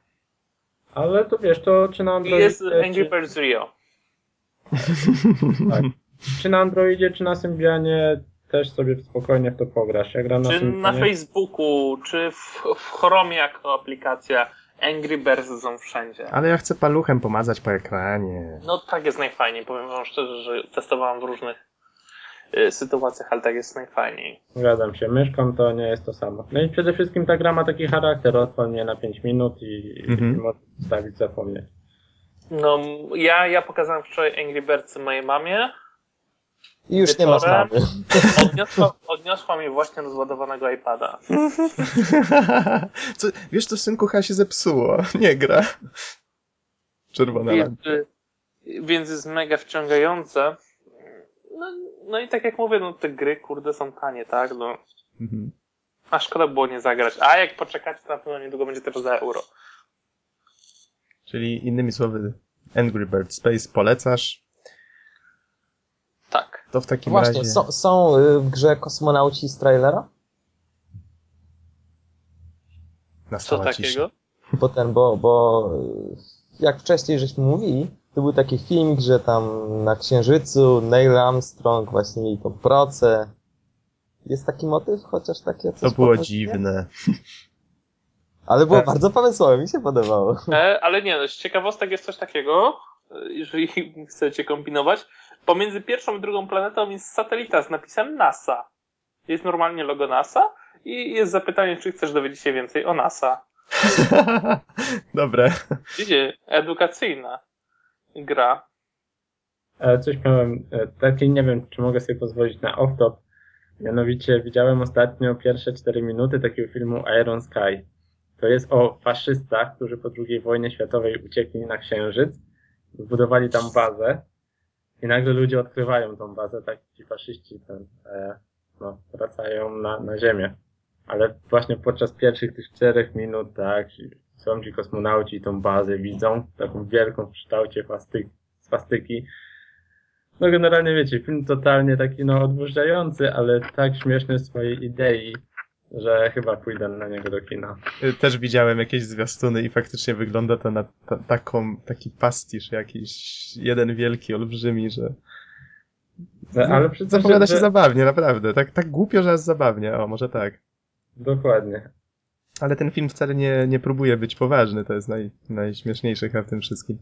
Ale to wiesz, to czy na I Androidzie, jest Angry czy, Birds Rio. tak, czy na Androidzie, czy na Symbianie też sobie spokojnie w to pograsz. Ja gram na Czy na Symbianie. Facebooku, czy w, w Chromie jako aplikacja Angry Birds są wszędzie. Ale ja chcę paluchem pomazać po ekranie. No tak jest najfajniej, powiem wam szczerze, że testowałem w różnych y, sytuacjach, ale tak jest najfajniej. Zgadzam się, myszką to nie jest to samo. No i przede wszystkim ta gra ma taki charakter, odpal mnie na 5 minut i, Mhm. i zostawić zapomnieć. No, ja, ja pokazałem wczoraj Angry Birds mojej mamie. I już nie Wieczorem. mamy. Odniosła, odniosła mi właśnie rozładowanego iPada. Co, wiesz, to synku chyba się zepsuło. Nie gra. Czerwona Więc, y, więc jest mega wciągające. No, no i tak jak mówię, no te gry kurde są tanie, tak? No, Mhm. a szkoda było nie zagrać. A jak poczekać, to na pewno niedługo będzie też za euro. Czyli innymi słowy, Angry Bird Space polecasz. Tak. To w takim Właśnie, razie... są, są y, w grze kosmonauci z trailera? Co Nastała cisza. takiego? Bo ten, bo, bo y, jak wcześniej żeśmy mówili, to był taki filmik, że tam na Księżycu Neil Armstrong właśnie mieli tą procę. Jest taki motyw, chociaż takie coś To było dziwne. Ale było Tak. bardzo pomysłowe, mi się podobało. E, ale nie, no, z ciekawostek jest coś takiego, e, jeżeli chcecie kombinować. Pomiędzy pierwszą i drugą planetą jest satelita z napisem NASA. Jest normalnie logo NASA i jest zapytanie, czy chcesz dowiedzieć się więcej o NASA. Dobre. Widzicie, edukacyjna gra. E, Coś miałem, e, taki nie wiem, czy mogę sobie pozwolić na off-top. Mianowicie widziałem ostatnio pierwsze 4 minuty takiego filmu Iron Sky. to jest o faszystach, którzy po II wojnie światowej uciekli na Księżyc, zbudowali tam bazę i nagle ludzie odkrywają tą bazę, tak ci faszyści ten, e, no, wracają na, na Ziemię. Ale właśnie podczas pierwszych tych czterech minut, tak, są ci kosmonauci tą bazę widzą, taką wielką w kształcie swastyki. No generalnie wiecie, film totalnie taki no odburzający, ale tak śmieszny w swojej idei, że chyba pójdę na niego do kina. Y, Też widziałem jakieś zwiastuny i faktycznie wygląda to na ta, taką, taki pastisz jakiś, jeden wielki, olbrzymi, że No, ale przy tym, zapowiada że- się zabawnie, naprawdę. Tak, tak głupio, że aż zabawnie, o, może tak. Dokładnie. Ale ten film wcale nie, nie próbuje być poważny, to jest naj, najśmieszniejsze chyba w tym wszystkim.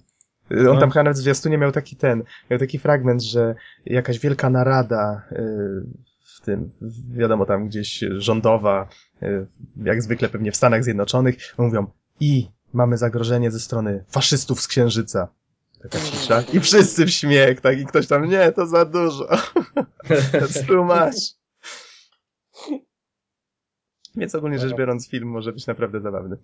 Y, On No. tam chyba nawet w zwiastunie miał taki ten, miał taki fragment, że jakaś wielka narada y, w tym, wiadomo tam gdzieś rządowa, y, jak zwykle pewnie w Stanach Zjednoczonych, mówią i mamy zagrożenie ze strony faszystów z Księżyca. Taka cisza. I wszyscy w śmiech, tak? I ktoś tam, nie, to za dużo. That's too much. Więc ogólnie rzecz biorąc, film może być naprawdę zabawny.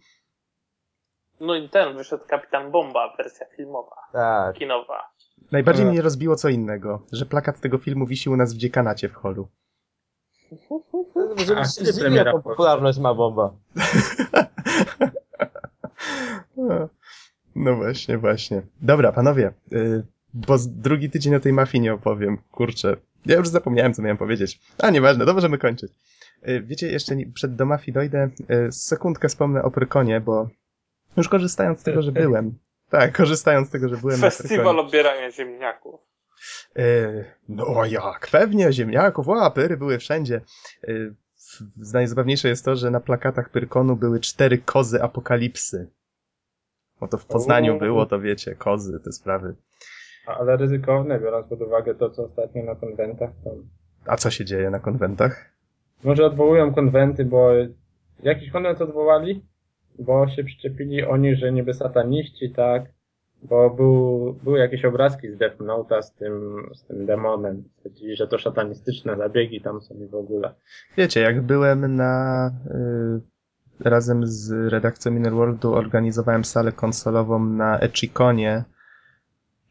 No i ten wyszedł Kapitan Bomba, wersja filmowa, Tak. kinowa. Najbardziej E. mnie rozbiło co innego, że plakat tego filmu wisi u nas w dziekanacie w holu. Zdziwił, premiera jaką popularność ma bomba. No właśnie, właśnie. Dobra, panowie, y, bo z- drugi tydzień o tej mafii nie opowiem. Kurczę, ja już zapomniałem, co miałem powiedzieć. A, nieważne, to możemy kończyć. Y, Wiecie, jeszcze nie- przed do mafii dojdę, y, sekundkę wspomnę o Prykonie, bo już korzystając z tego, że byłem, tak, korzystając z tego, że byłem na Festiwal obierania ziemniaków. Y, No jak, pewnie, ziemniaków, o, pyry były wszędzie. W- Najzabawniejsze jest to, że na plakatach Pyrkonu były cztery kozy apokalipsy. Bo to w Poznaniu było, to wiecie, kozy, te sprawy. A- Ale ryzykowne, biorąc pod uwagę to, co ostatnio na konwentach. To... A co się dzieje na konwentach? Może odwołują konwenty, bo jakiś konwent odwołali, bo się przyczepili oni, że niby sataniści, tak? Bo był, były jakieś obrazki z Death Note'a z tym, z tym demonem. Stwierdzili, że to szatanistyczne zabiegi tam są i w ogóle. Wiecie, jak byłem na... Y, razem z redakcją Inner Worldu organizowałem salę konsolową na Echikonie.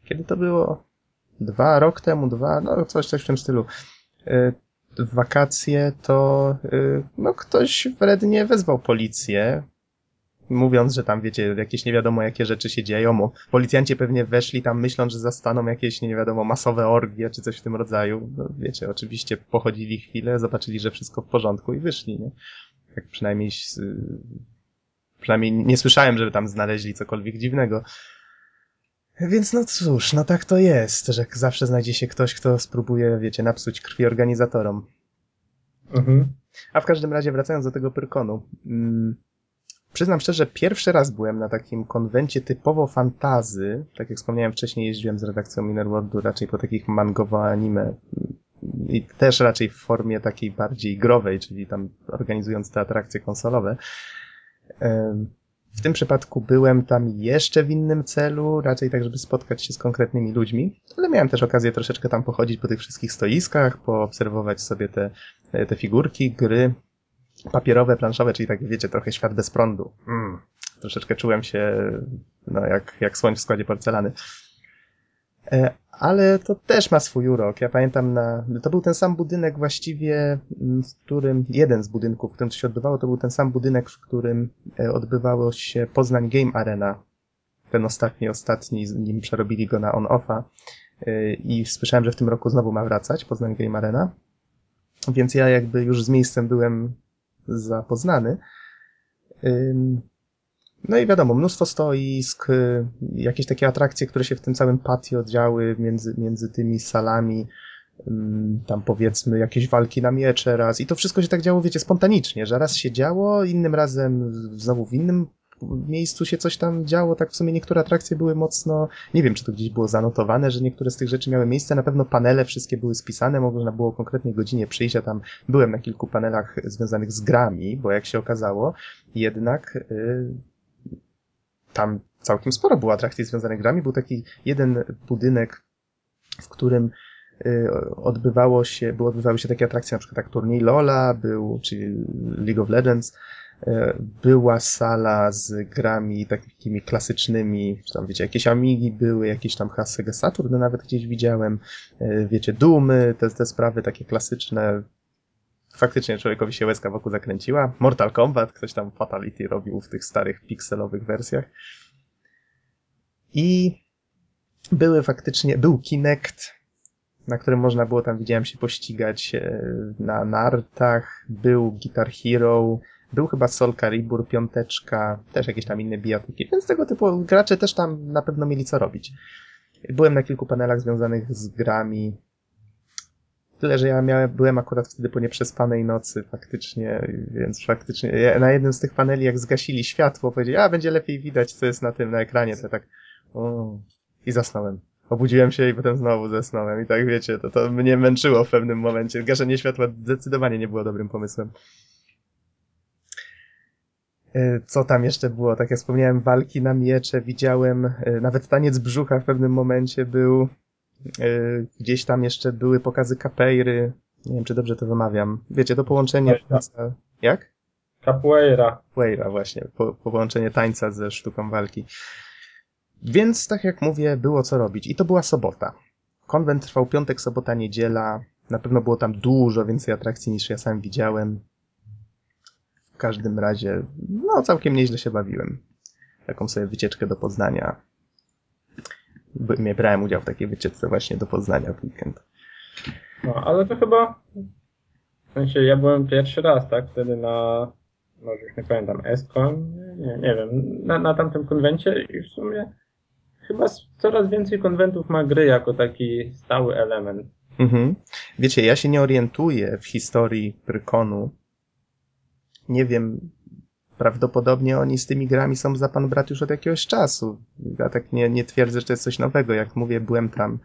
Kiedy to było? Dwa, rok temu, dwa, no coś, coś w tym stylu. Y, w wakacje to y, no ktoś wrednie wezwał policję, mówiąc, że tam wiecie, jakieś nie wiadomo jakie rzeczy się dzieją. Policjanci pewnie weszli tam myśląc, że zastaną jakieś nie wiadomo masowe orgie czy coś w tym rodzaju. No, wiecie, oczywiście pochodzili chwilę, zobaczyli, że wszystko w porządku i wyszli, nie? Tak przynajmniej przynajmniej nie słyszałem, żeby tam znaleźli cokolwiek dziwnego. Więc no cóż, no tak to jest, że zawsze znajdzie się ktoś, kto spróbuje, wiecie, napsuć krwi organizatorom. Mhm. A w każdym razie, wracając do tego Pyrkonu, mm, przyznam szczerze, pierwszy raz byłem na takim konwencie typowo fantazy. Tak jak wspomniałem wcześniej, jeździłem z redakcją Inner Worldu raczej po takich mangowo-anime i też raczej w formie takiej bardziej growej, czyli tam organizując te atrakcje konsolowe. W tym przypadku byłem tam jeszcze w innym celu, raczej tak, żeby spotkać się z konkretnymi ludźmi, ale miałem też okazję troszeczkę tam pochodzić po tych wszystkich stoiskach, poobserwować sobie te, te figurki, gry papierowe, planszowe, czyli tak wiecie, trochę świat bez prądu. Mm. Troszeczkę czułem się no, jak, jak słoń w składzie porcelany. E, ale to też ma swój urok. Ja pamiętam na, to był ten sam budynek właściwie, mm, w którym, jeden z budynków, w którym to się odbywało, to był ten sam budynek, w którym e, odbywało się Poznań Game Arena. Ten ostatni, ostatni, nim przerobili go na on-offa. E, I słyszałem, że w tym roku znowu ma wracać Poznań Game Arena. Więc ja jakby już z miejscem byłem zapoznany. No i wiadomo, mnóstwo stoisk, y, jakieś takie atrakcje, które się w tym całym patio działy między, między tymi salami, tam powiedzmy jakieś walki na miecze raz i to wszystko się tak działo, wiecie, spontanicznie, że raz się działo, innym razem znowu w innym miejscu się coś tam działo, tak w sumie niektóre atrakcje były mocno, nie wiem czy to gdzieś było zanotowane, że niektóre z tych rzeczy miały miejsce, na pewno panele wszystkie były spisane, można było o konkretnej godzinie przyjść, ja tam byłem na kilku panelach związanych z grami, bo jak się okazało, jednak y, tam całkiem sporo było atrakcji związanych z grami. Był taki jeden budynek, w którym y, odbywało się, były odbywały się takie atrakcje, na przykład jak turniej Lola, był, czy League of Legends, była sala z grami takimi klasycznymi, tam wiecie, jakieś Amigi były, jakieś tam Sega Saturn nawet gdzieś widziałem, e, wiecie, Dumy, te, te sprawy takie klasyczne. Faktycznie człowiekowi się łezka wokół zakręciła. Mortal Kombat, ktoś tam Fatality robił w tych starych pikselowych wersjach. I były faktycznie, był Kinect, na którym można było tam, widziałem, się pościgać e, na nartach, był Guitar Hero, był chyba Soul Calibur, piąteczka, też jakieś tam inne bijatyki, więc tego typu gracze też tam na pewno mieli co robić. Byłem na kilku panelach związanych z grami. Tyle, że ja miałem, byłem akurat wtedy po nieprzespanej nocy faktycznie, więc faktycznie ja na jednym z tych paneli jak zgasili światło, powiedzieli, a będzie lepiej widać co jest na tym, na ekranie, to tak o, i zasnąłem. Obudziłem się i potem znowu zasnąłem i tak wiecie, to, to mnie męczyło w pewnym momencie. Gaszenie światła zdecydowanie nie było dobrym pomysłem. E, co tam jeszcze było? Tak jak wspomniałem, walki na miecze, widziałem, e, nawet taniec brzucha w pewnym momencie był. E, gdzieś tam jeszcze były pokazy kapeiry. Nie wiem, czy dobrze to wymawiam. Wiecie, to połączenie tańca... Jak? Capoeira. Capoeira, właśnie. Po, połączenie tańca ze sztuką walki. Więc, tak jak mówię, było co robić. I to była sobota. Konwent trwał piątek, sobota, niedziela. Na pewno było tam dużo więcej atrakcji niż ja sam widziałem każdym razie, no całkiem nieźle się bawiłem. Taką sobie wycieczkę do Poznania. Nie brałem udział w takiej wycieczce właśnie do Poznania w weekend. No, ale to chyba, w sensie ja byłem pierwszy raz, tak, wtedy na, może już nie pamiętam, ESCON, nie, nie wiem, na, na tamtym konwencie i w sumie chyba coraz więcej konwentów ma gry jako taki stały element. Mhm. Wiecie, ja się nie orientuję w historii Prykonu, nie wiem, prawdopodobnie oni z tymi grami są za pan brat już od jakiegoś czasu. Ja tak nie, nie twierdzę, że to jest coś nowego. Jak mówię, byłem tam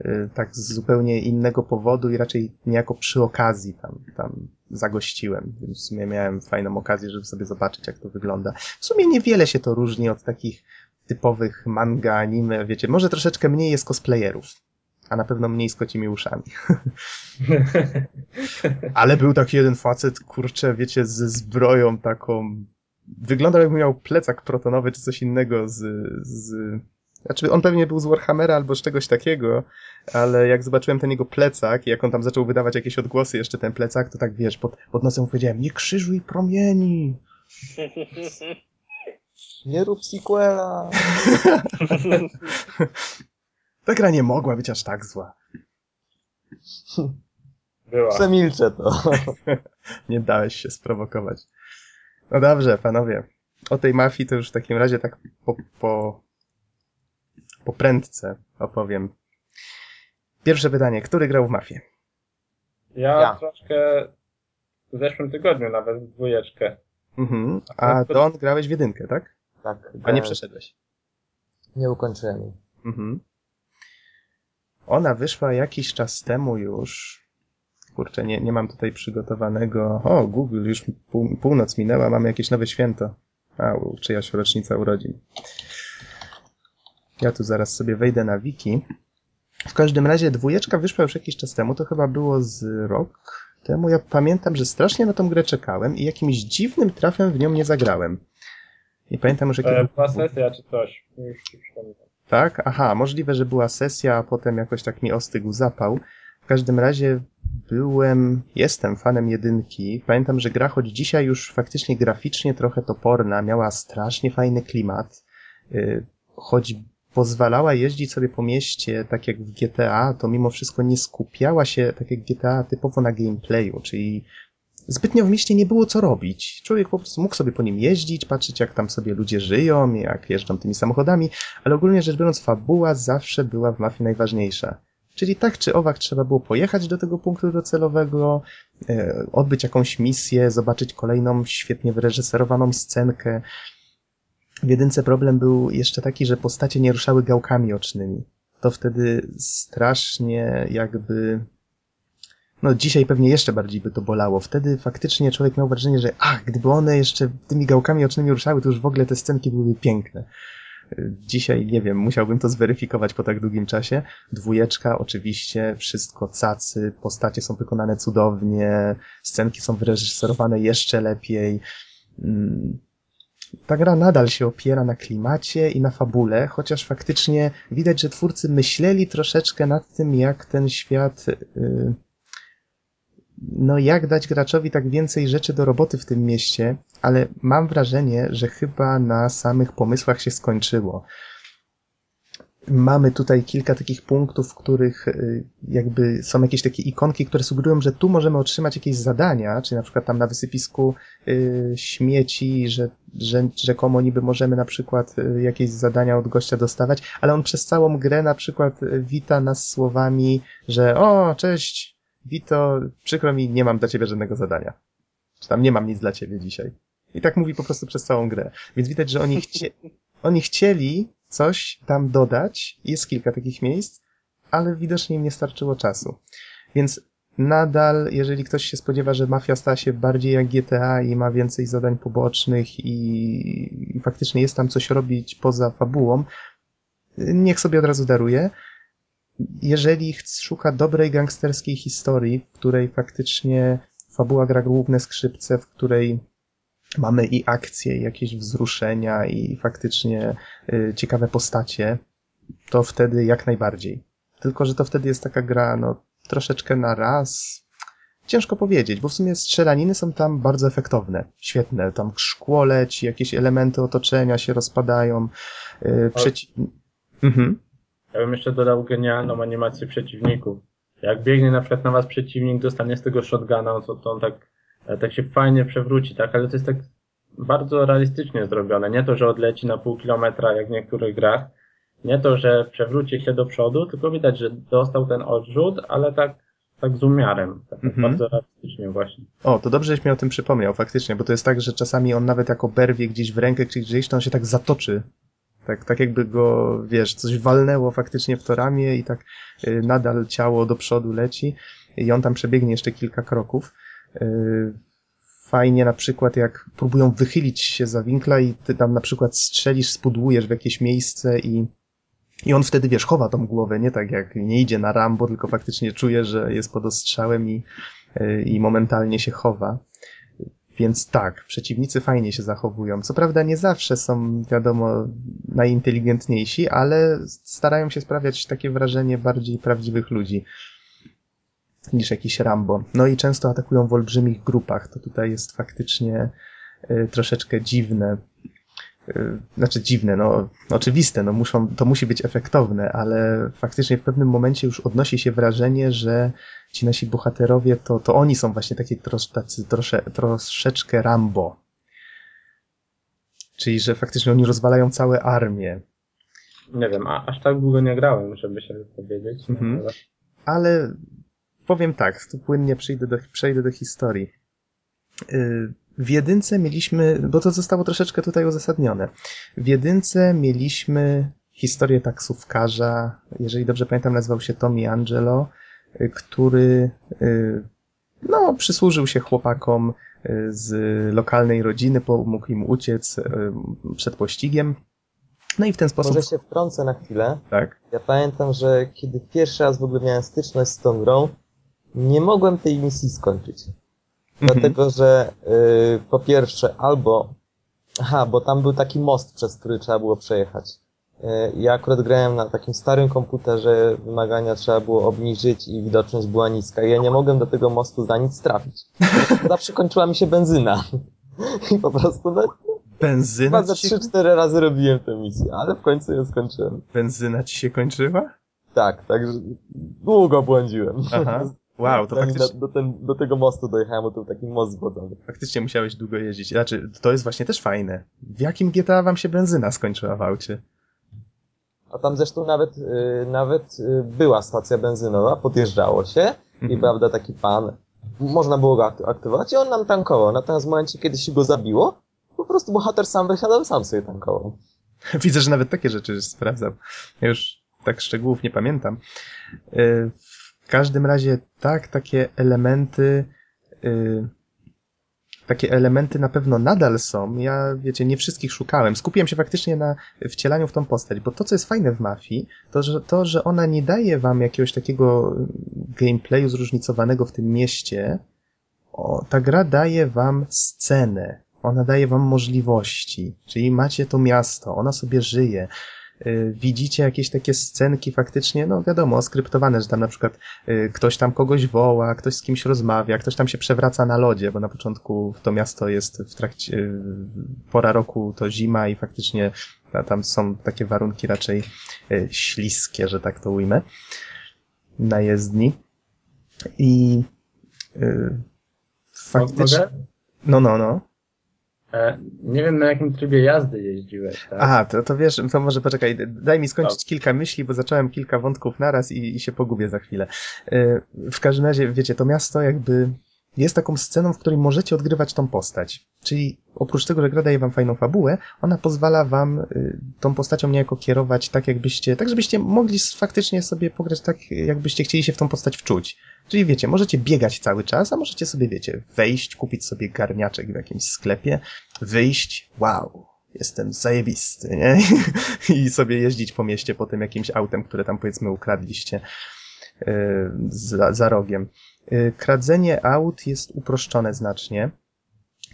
y, tak z zupełnie innego powodu i raczej niejako przy okazji tam, tam zagościłem, więc w sumie miałem fajną okazję, żeby sobie zobaczyć, jak to wygląda. W sumie niewiele się to różni od takich typowych manga, anime, wiecie, może troszeczkę mniej jest cosplayerów a na pewno mniej z kocimi uszami. Ale był taki jeden facet, kurczę, wiecie, ze zbroją taką... Wyglądał jakby miał plecak protonowy czy coś innego z... z... Znaczy, on pewnie był z Warhammera albo z czegoś takiego, ale jak zobaczyłem ten jego plecak i jak on tam zaczął wydawać jakieś odgłosy, jeszcze ten plecak, to tak wiesz, pod, pod nosem powiedziałem, nie krzyżuj promieni! Nie rób sequela! Ta gra nie mogła być aż tak zła. Była. Przemilczę to. nie dałeś się sprowokować. No dobrze, panowie. O tej mafii to już w takim razie tak po, po, po prędce opowiem. Pierwsze pytanie. Który grał w mafię? Ja, ja. troszkę w zeszłym tygodniu nawet w dwójeczkę. Mhm. A Don grałeś w jedynkę, tak? Tak. A nie przeszedłeś? Nie ukończyłem jej. Mhm. Ona wyszła jakiś czas temu już. Kurczę, nie, nie mam tutaj przygotowanego. O, Google, już pół, północ minęła, mamy jakieś nowe święto. A, czyjaś rocznica urodzin. Ja tu zaraz sobie wejdę na wiki. W każdym razie dwójeczka wyszła już jakiś czas temu, to chyba było z rok temu. Ja pamiętam, że strasznie na tą grę czekałem i jakimś dziwnym trafem w nią nie zagrałem. I pamiętam, że... E, była sesja czy coś. Już ci. Tak? Aha, możliwe, że była sesja, a potem jakoś tak mi ostygł zapał. W każdym razie byłem, jestem fanem jedynki. Pamiętam, że gra choć dzisiaj już faktycznie graficznie trochę toporna, miała strasznie fajny klimat. Y, choć pozwalała jeździć sobie po mieście tak jak w GTA, to mimo wszystko nie skupiała się tak jak GTA typowo na gameplayu, czyli zbytnio w mieście nie było co robić. Człowiek po prostu mógł sobie po nim jeździć, patrzeć jak tam sobie ludzie żyją, jak jeżdżą tymi samochodami, ale ogólnie rzecz biorąc fabuła zawsze była w mafii najważniejsza. Czyli tak czy owak trzeba było pojechać do tego punktu docelowego, e, odbyć jakąś misję, zobaczyć kolejną świetnie wyreżyserowaną scenkę. W jedynce problem był jeszcze taki, że postacie nie ruszały gałkami ocznymi. To wtedy strasznie jakby no dzisiaj pewnie jeszcze bardziej by to bolało. Wtedy faktycznie człowiek miał wrażenie, że ach, gdyby one jeszcze tymi gałkami ocznymi ruszały, to już w ogóle te scenki byłyby piękne. Dzisiaj, nie wiem, musiałbym to zweryfikować po tak długim czasie. Dwójeczka, oczywiście, wszystko cacy, postacie są wykonane cudownie, scenki są wyreżyserowane jeszcze lepiej. mm, ta gra nadal się opiera na klimacie i na fabule, chociaż faktycznie widać, że twórcy myśleli troszeczkę nad tym, jak ten świat, y, no jak dać graczowi tak więcej rzeczy do roboty w tym mieście, ale mam wrażenie, że chyba na samych pomysłach się skończyło. Mamy tutaj kilka takich punktów, w których y, jakby są jakieś takie ikonki, które sugerują, że tu możemy otrzymać jakieś zadania, czy na przykład tam na wysypisku y, śmieci, że, że rzekomo niby możemy na przykład y, jakieś zadania od gościa dostawać, ale on przez całą grę na przykład wita nas słowami, że o, cześć, Wito, przykro mi, nie mam dla ciebie żadnego zadania. Czy tam nie mam nic dla ciebie dzisiaj. I tak mówi po prostu przez całą grę. Więc widać, że oni, chcie... oni chcieli coś tam dodać. Jest kilka takich miejsc, ale widocznie im nie starczyło czasu. Więc nadal, jeżeli ktoś się spodziewa, że mafia stała się bardziej jak GTA i ma więcej zadań pobocznych i, i faktycznie jest tam coś robić poza fabułą, niech sobie od razu daruje. Jeżeli szuka dobrej gangsterskiej historii, w której faktycznie fabuła gra główne skrzypce, w której mamy i akcje, i jakieś wzruszenia, i faktycznie y, ciekawe postacie, to wtedy jak najbardziej. Tylko, że to wtedy jest taka gra, no, troszeczkę na raz. Ciężko powiedzieć, bo w sumie strzelaniny są tam bardzo efektowne, świetne. Tam szkło leci, jakieś elementy otoczenia się rozpadają. Yy, przeci... mhm. Ja bym jeszcze dodał genialną animację przeciwników. Jak biegnie na przykład na was przeciwnik, dostanie z tego shotguna, to, to on tak tak się fajnie przewróci, tak, ale to jest tak bardzo realistycznie zrobione. Nie to, że odleci na pół kilometra, jak w niektórych grach, nie to, że przewróci się do przodu, tylko widać, że dostał ten odrzut, ale tak, tak z umiarem. Tak mhm. Bardzo realistycznie właśnie. O, to dobrze, żeś mi o tym przypomniał, faktycznie, bo to jest tak, że czasami on nawet jako berwie gdzieś w rękę czy gdzieś, to on się tak zatoczy. Tak, tak jakby go, wiesz, coś walnęło faktycznie w to ramię i tak y, nadal ciało do przodu leci i on tam przebiegnie jeszcze kilka kroków. Yy, fajnie na przykład jak próbują wychylić się za winkla i ty tam na przykład strzelisz, spudłujesz w jakieś miejsce i i on wtedy, wiesz, chowa tą głowę, nie tak jak nie idzie na Rambo, tylko faktycznie czuje, że jest pod ostrzałem i, yy, i momentalnie się chowa. Więc tak, przeciwnicy fajnie się zachowują. Co prawda nie zawsze są, wiadomo, najinteligentniejsi, ale starają się sprawiać takie wrażenie bardziej prawdziwych ludzi niż jakiś Rambo. No i często atakują w olbrzymich grupach. To tutaj jest faktycznie y, troszeczkę dziwne. Y, znaczy dziwne, no oczywiste, no muszą, to musi być efektowne, ale faktycznie w pewnym momencie już odnosi się wrażenie, że ci nasi bohaterowie to, to oni są właśnie takie tros, tacy trosze, troszeczkę Rambo. Czyli, że faktycznie oni rozwalają całe armię. Nie wiem, a, aż tak długo nie grałem, żeby się wypowiedzieć. Mhm. Ale... ale powiem tak, tu płynnie przejdę do, przejdę do historii. Y, w jedynce mieliśmy, bo to zostało troszeczkę tutaj uzasadnione. W jedynce mieliśmy historię taksówkarza, jeżeli dobrze pamiętam, nazywał się Tommy Angelo, y, który y, no, przysłużył się chłopakom z lokalnej rodziny, pomógł im uciec przed pościgiem. No i w ten sposób... Może się wtrącę na chwilę. Tak. Ja pamiętam, że kiedy pierwszy raz w ogóle miałem styczność z tą grą, nie mogłem tej misji skończyć. Mhm. Dlatego, że yy, po pierwsze, albo aha, bo tam był taki most, przez który trzeba było przejechać. Yy, ja akurat grałem na takim starym komputerze, wymagania trzeba było obniżyć i widoczność była niska. Ja nie mogłem do tego mostu za nic trafić. Zawsze kończyła mi się benzyna. I po prostu no, Benzyna Chyba za 3-4 razy robiłem tę misję, ale w końcu ją skończyłem. Benzyna ci się kończyła? Tak, także długo błądziłem. Aha. Wow, to faktycznie... Do, do, ten, do, tego mostu dojechałem, bo to był taki most zwodzony. Faktycznie musiałeś długo jeździć. Znaczy, to jest właśnie też fajne. W jakim GTA wam się benzyna skończyła w aucie? A tam zresztą nawet, yy, nawet yy, była stacja benzynowa, podjeżdżało się mhm. i prawda, taki pan, można było go aktywować i on nam tankował. Natomiast w momencie, kiedy się go zabiło, po prostu bohater sam wysiadał sam sobie tankował. Widzę, że nawet takie rzeczy sprawdzam. Ja już tak szczegółów nie pamiętam. Yy, w każdym razie tak, takie elementy, yy, takie elementy na pewno nadal są. Ja, wiecie, nie wszystkich szukałem. Skupiłem się faktycznie na wcielaniu w tą postać, bo to, co jest fajne w Mafii, to, że, to, że ona nie daje wam jakiegoś takiego gameplayu zróżnicowanego w tym mieście. O, ta gra daje wam scenę. ona daje wam możliwości, czyli macie to miasto, ona sobie żyje, y, widzicie jakieś takie scenki faktycznie, no wiadomo, skryptowane, że tam na przykład y, ktoś tam kogoś woła, ktoś z kimś rozmawia, ktoś tam się przewraca na lodzie, bo na początku to miasto jest w trakcie, y, pora roku to zima i faktycznie tam są takie warunki raczej śliskie, że tak to ujmę, na jezdni. I faktycznie... No, no, no. E, nie wiem, na jakim trybie jazdy jeździłeś, tak? Aha, to, to wiesz, to może poczekaj, daj mi skończyć no. kilka myśli, bo zacząłem kilka wątków naraz i, i się pogubię za chwilę. E, w każdym razie, wiecie, to miasto jakby jest taką sceną, w której możecie odgrywać tą postać. Czyli oprócz tego, że gra daje wam fajną fabułę, ona pozwala wam y, tą postacią niejako kierować tak, jakbyście, tak żebyście mogli faktycznie sobie pograć tak, jakbyście chcieli się w tą postać wczuć. Czyli wiecie, możecie biegać cały czas, a możecie sobie, wiecie, wejść, kupić sobie garniaczek w jakimś sklepie, wyjść, wow, jestem zajebisty, nie? I sobie jeździć po mieście po tym jakimś autem, które tam powiedzmy ukradliście yy, za, za rogiem. Yy, kradzenie aut jest uproszczone znacznie.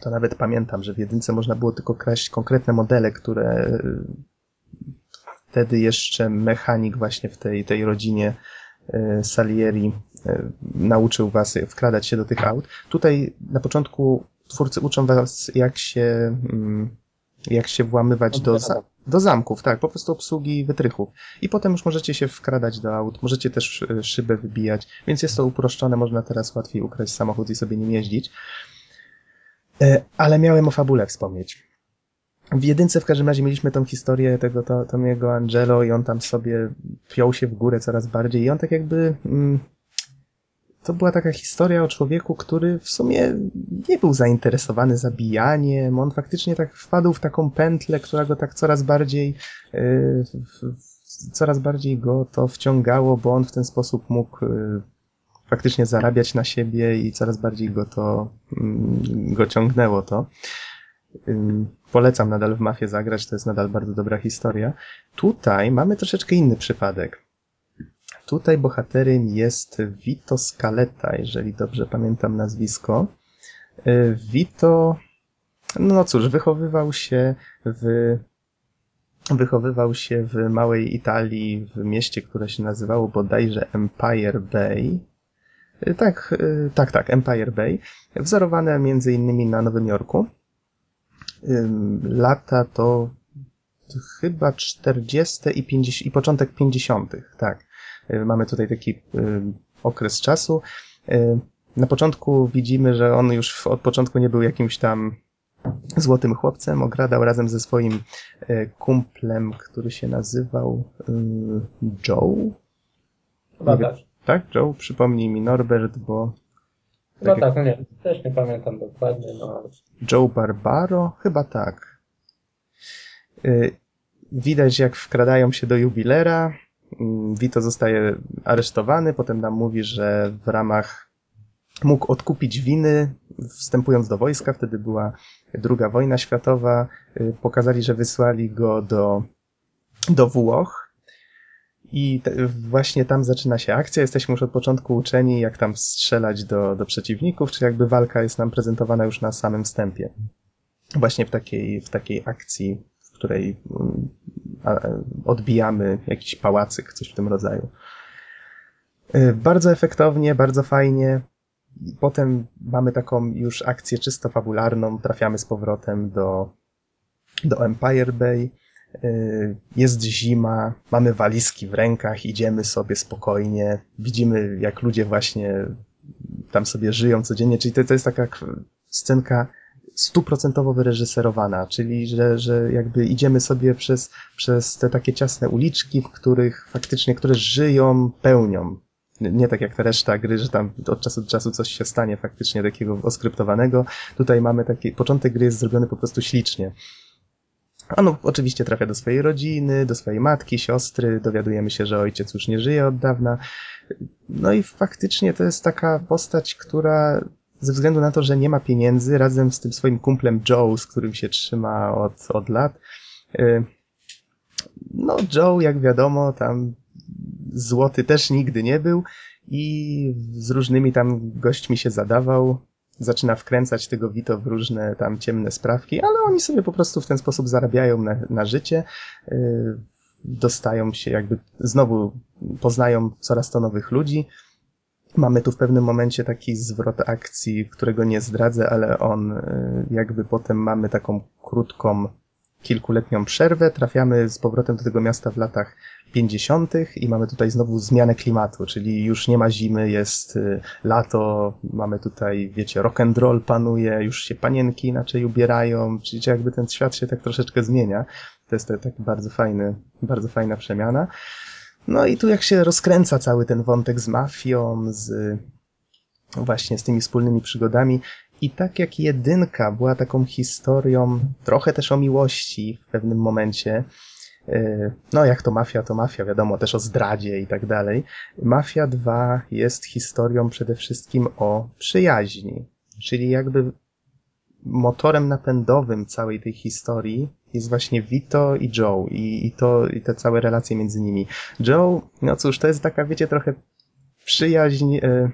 To nawet pamiętam, że w jedynce można było tylko kraść konkretne modele, które yy, wtedy jeszcze mechanik właśnie w tej, tej rodzinie E, Salieri nauczył was wkradać się do tych aut. Tutaj na początku twórcy uczą was, jak się, mm, jak się włamywać do, do zamków, tak, po prostu obsługi wytrychów. I potem już możecie się wkradać do aut, możecie też e, szybę wybijać, więc jest to uproszczone, można teraz łatwiej ukraść samochód i sobie nim jeździć. Ale miałem o fabule wspomnieć. W jedynce w każdym razie mieliśmy tą historię tego to, Tomiego Angelo i on tam sobie piął się w górę coraz bardziej i on tak jakby... Mm, to była taka historia o człowieku, który w sumie nie był zainteresowany zabijaniem. On faktycznie tak wpadł w taką pętlę, która go tak coraz bardziej, yy, coraz bardziej go to wciągało, bo on w ten sposób mógł yy, faktycznie zarabiać na siebie i coraz bardziej go to, yy, go ciągnęło to. Polecam nadal w Mafię zagrać, to jest nadal bardzo dobra historia. Tutaj mamy troszeczkę inny przypadek. Tutaj bohaterem jest Vito Scaletta, jeżeli dobrze pamiętam nazwisko. Y, Vito, no cóż, wychowywał się w wychowywał się w małej Italii, w mieście, które się nazywało bodajże Empire Bay. Y, tak, y, tak, tak, Empire Bay. Wzorowane między innymi na Nowym Jorku lata to chyba 40 i, 50, i początek 50. Tak. Mamy tutaj taki okres czasu. Na początku widzimy, że on już od początku nie był jakimś tam złotym chłopcem. Ogradał razem ze swoim kumplem, który się nazywał Joe. Chyba tak. Tak, Joe? Przypomnij mi Norbert, bo no tak, no nie, też nie pamiętam dokładnie. No. Joe Barbaro? Chyba tak. Y, widać, jak wkradają się do jubilera. Mm, Vito zostaje aresztowany, potem nam mówi, że w ramach mógł odkupić winy, wstępując do wojska. Wtedy była druga wojna światowa. Y, pokazali, że wysłali go do, do Włoch i te, właśnie tam zaczyna się akcja. Jesteśmy już od początku uczeni, jak tam strzelać do, do przeciwników, czy jakby walka jest nam prezentowana już na samym wstępie. Właśnie w takiej, w takiej akcji, w której a, odbijamy jakiś pałacyk, coś w tym rodzaju. Y, bardzo efektownie, bardzo fajnie. Potem mamy taką już akcję czysto fabularną, trafiamy z powrotem do, do Empire Bay Y, jest zima, mamy walizki w rękach, idziemy sobie spokojnie, widzimy jak ludzie właśnie tam sobie żyją codziennie, czyli to, to jest taka scenka stuprocentowo wyreżyserowana, czyli że, że jakby idziemy sobie przez, przez te takie ciasne uliczki, w których faktycznie, które żyją pełnią. Nie tak jak ta reszta gry, że tam od czasu do czasu coś się stanie faktycznie takiego oskryptowanego. Tutaj mamy taki, początek gry jest zrobiony po prostu ślicznie. On oczywiście trafia do swojej rodziny, do swojej matki, siostry, dowiadujemy się, że ojciec już nie żyje od dawna. No i faktycznie to jest taka postać, która ze względu na to, że nie ma pieniędzy, razem z tym swoim kumplem Joe, z którym się trzyma od, od lat, y, no Joe, jak wiadomo, tam złoty też nigdy nie był i z różnymi tam gośćmi się zadawał, zaczyna wkręcać tego Vito w różne tam ciemne sprawki, ale oni sobie po prostu w ten sposób zarabiają na, na życie, yy, dostają się jakby, znowu poznają coraz to nowych ludzi. Mamy tu w pewnym momencie taki zwrot akcji, którego nie zdradzę, ale on yy, jakby potem mamy taką krótką, kilkuletnią przerwę, trafiamy z powrotem do tego miasta w latach 50. i mamy tutaj znowu zmianę klimatu, czyli już nie ma zimy, jest y, lato, mamy tutaj, wiecie, rock and roll panuje, już się panienki inaczej ubierają, czyli jakby ten świat się tak troszeczkę zmienia. To jest taki bardzo fajny, bardzo fajna przemiana. No i tu jak się rozkręca cały ten wątek z mafią, z właśnie z tymi wspólnymi przygodami i tak jak jedynka była taką historią trochę też o miłości w pewnym momencie, y, no jak to mafia, to mafia, wiadomo, też o zdradzie i tak dalej. Mafia 2 jest historią przede wszystkim o przyjaźni, czyli jakby motorem napędowym całej tej historii jest właśnie Vito i Joe i, i to, i te całe relacje między nimi. Joe, no cóż, to jest taka, wiecie, trochę przyjaźń, y,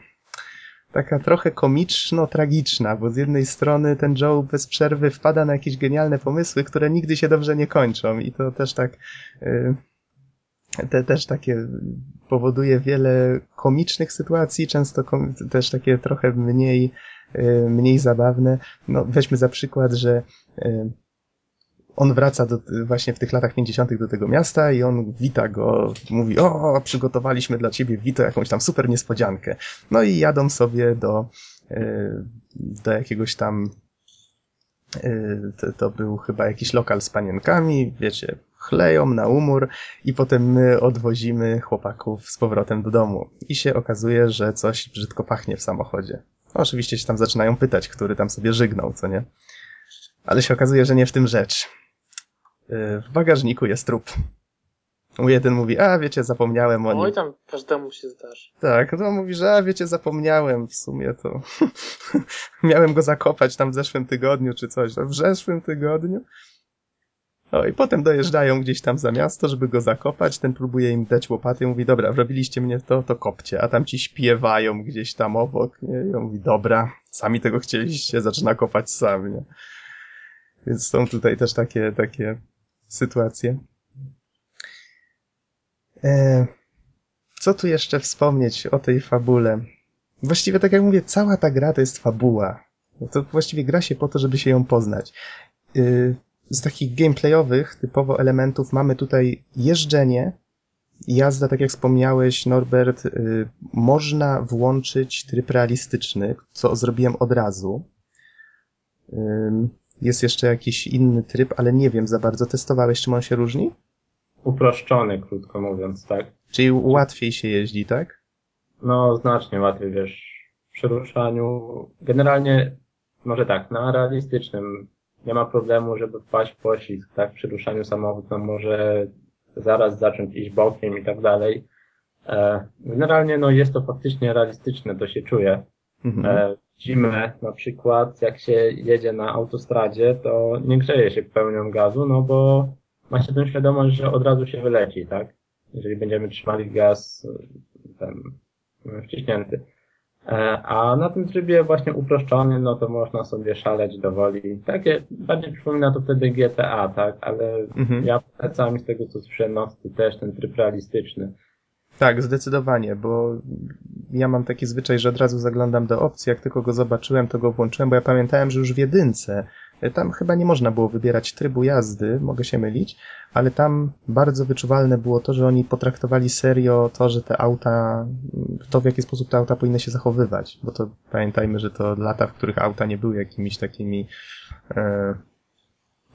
taka trochę komiczno-tragiczna, bo z jednej strony ten Joe bez przerwy wpada na jakieś genialne pomysły, które nigdy się dobrze nie kończą i to też tak y, te, też takie powoduje wiele komicznych sytuacji, często kom, też takie trochę mniej, y, mniej zabawne. No, weźmy za przykład, że on wraca do, właśnie w tych latach 50. do tego miasta i on wita go, mówi, o, przygotowaliśmy dla ciebie, Wito, jakąś tam super niespodziankę. No i jadą sobie do, e, do jakiegoś tam, e, to, to był chyba jakiś lokal z panienkami, wiecie, chleją na umór i potem my odwozimy chłopaków z powrotem do domu. I się okazuje, że coś brzydko pachnie w samochodzie. No, oczywiście się tam zaczynają pytać, który tam sobie żygnął, co nie? Ale się okazuje, że nie w tym rzecz. W bagażniku jest trup. Jeden mówi, a wiecie, zapomniałem o nim. Oj, tam każdemu się zdarzy. Tak, no mówi, że a wiecie, zapomniałem w sumie to. Miałem go zakopać tam w zeszłym tygodniu czy coś. No, w zeszłym tygodniu? No i potem dojeżdżają gdzieś tam za miasto, żeby go zakopać. Ten próbuje im dać łopaty i mówi, dobra, robiliście mnie to, to kopcie. A tam ci śpiewają gdzieś tam obok. Nie? I on mówi, dobra, sami tego chcieliście, zaczyna kopać sam. Nie? Więc są tutaj też takie, takie sytuację. E, co tu jeszcze wspomnieć o tej fabule? Właściwie, tak jak mówię, cała ta gra to jest fabuła. To właściwie gra się po to, żeby się ją poznać. E, z takich gameplayowych, typowo elementów mamy tutaj jeżdżenie, jazda, tak jak wspomniałeś, Norbert, e, można włączyć tryb realistyczny, co zrobiłem od razu. Jest jeszcze jakiś inny tryb, ale nie wiem za bardzo. Testowałeś, czym on się różni? Uproszczony, krótko mówiąc, tak. Czyli łatwiej się jeździ, tak? No, znacznie łatwiej, wiesz, w przeruszaniu. Generalnie, może tak, na realistycznym nie ma problemu, żeby wpaść w poślizg, tak? W przeruszaniu samochód no może zaraz zacząć iść bokiem i tak dalej. E, generalnie, no jest to faktycznie realistyczne, to się czuje. Mhm. E, zimę na przykład, jak się jedzie na autostradzie, to nie grzeje się pełnią gazu, no bo ma się tę świadomość, że od razu się wyleci, tak? Jeżeli będziemy trzymali gaz ten wciśnięty. E, a na tym trybie właśnie uproszczony, no to można sobie szaleć do woli. Takie, bardziej przypomina to wtedy GTA, tak? Ale mhm. ja polecam z tego co słyszę, Nocty też ten tryb realistyczny. Tak, zdecydowanie, bo ja mam taki zwyczaj, że od razu zaglądam do opcji, jak tylko go zobaczyłem, to go włączyłem, bo ja pamiętałem, że już w jedynce e, tam chyba nie można było wybierać trybu jazdy, mogę się mylić, ale tam bardzo wyczuwalne było to, że oni potraktowali serio to, że te auta, to w jaki sposób te auta powinny się zachowywać, bo to pamiętajmy, że to lata, w których auta nie były jakimiś takimi e...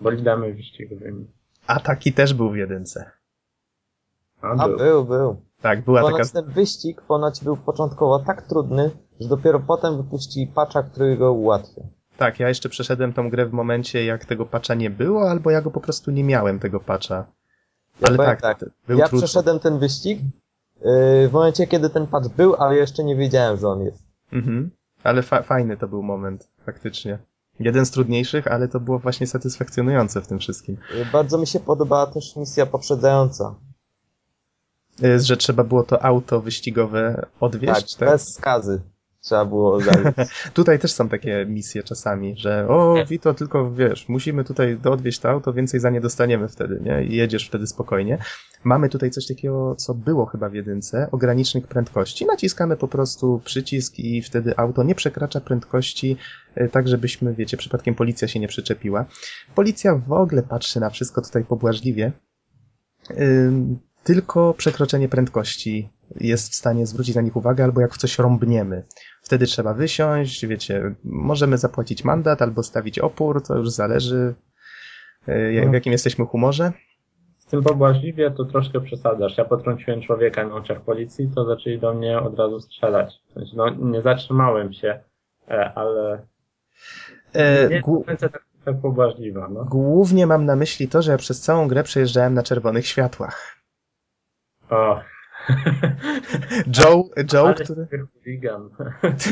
bolidami wyścigowymi. A taki też był w jedynce. A, był, był. był. Tak, była ponoć taka... ten wyścig ponoć był początkowo tak trudny, że dopiero potem wypuścili patcha, który go ułatwia. Tak, ja jeszcze przeszedłem tą grę w momencie, jak tego patcha nie było, albo ja go po prostu nie miałem, tego patcha. Ja ale tak, tak. Był ja trudny. przeszedłem ten wyścig yy, w momencie, kiedy ten patch był, ale jeszcze nie wiedziałem, że on jest. Mhm. Ale fa fajny to był moment, faktycznie. Jeden z trudniejszych, ale to było właśnie satysfakcjonujące w tym wszystkim. Yy, bardzo mi się podobała też misja poprzedzająca. Y, że trzeba było to auto wyścigowe odwieźć, tak? tak? bez skazy. trzeba było zająć. tutaj też są takie misje czasami, że o, Vito, tylko wiesz, musimy tutaj odwieźć to auto, więcej za nie dostaniemy wtedy, nie? I jedziesz wtedy spokojnie. Mamy tutaj coś takiego, co było chyba w jedynce, ogranicznik prędkości. Naciskamy po prostu przycisk i wtedy auto nie przekracza prędkości, e, tak żebyśmy, wiecie, przypadkiem policja się nie przyczepiła. Policja w ogóle patrzy na wszystko tutaj pobłażliwie. Tylko przekroczenie prędkości jest w stanie zwrócić na nich uwagę, albo jak w coś rąbniemy. Wtedy trzeba wysiąść, wiecie, możemy zapłacić mandat albo stawić opór, to już zależy e, w no. jakim jesteśmy humorze. Z tym pobłażliwie to troszkę przesadzasz. Ja potrąciłem człowieka na oczach policji, to zaczęli do mnie od razu strzelać. No, nie zatrzymałem się, e, ale e, nie tak, tak pobłażliwa. No. Głównie mam na myśli to, że ja przez całą grę przejeżdżałem na czerwonych światłach. O, Joe, Joe, który...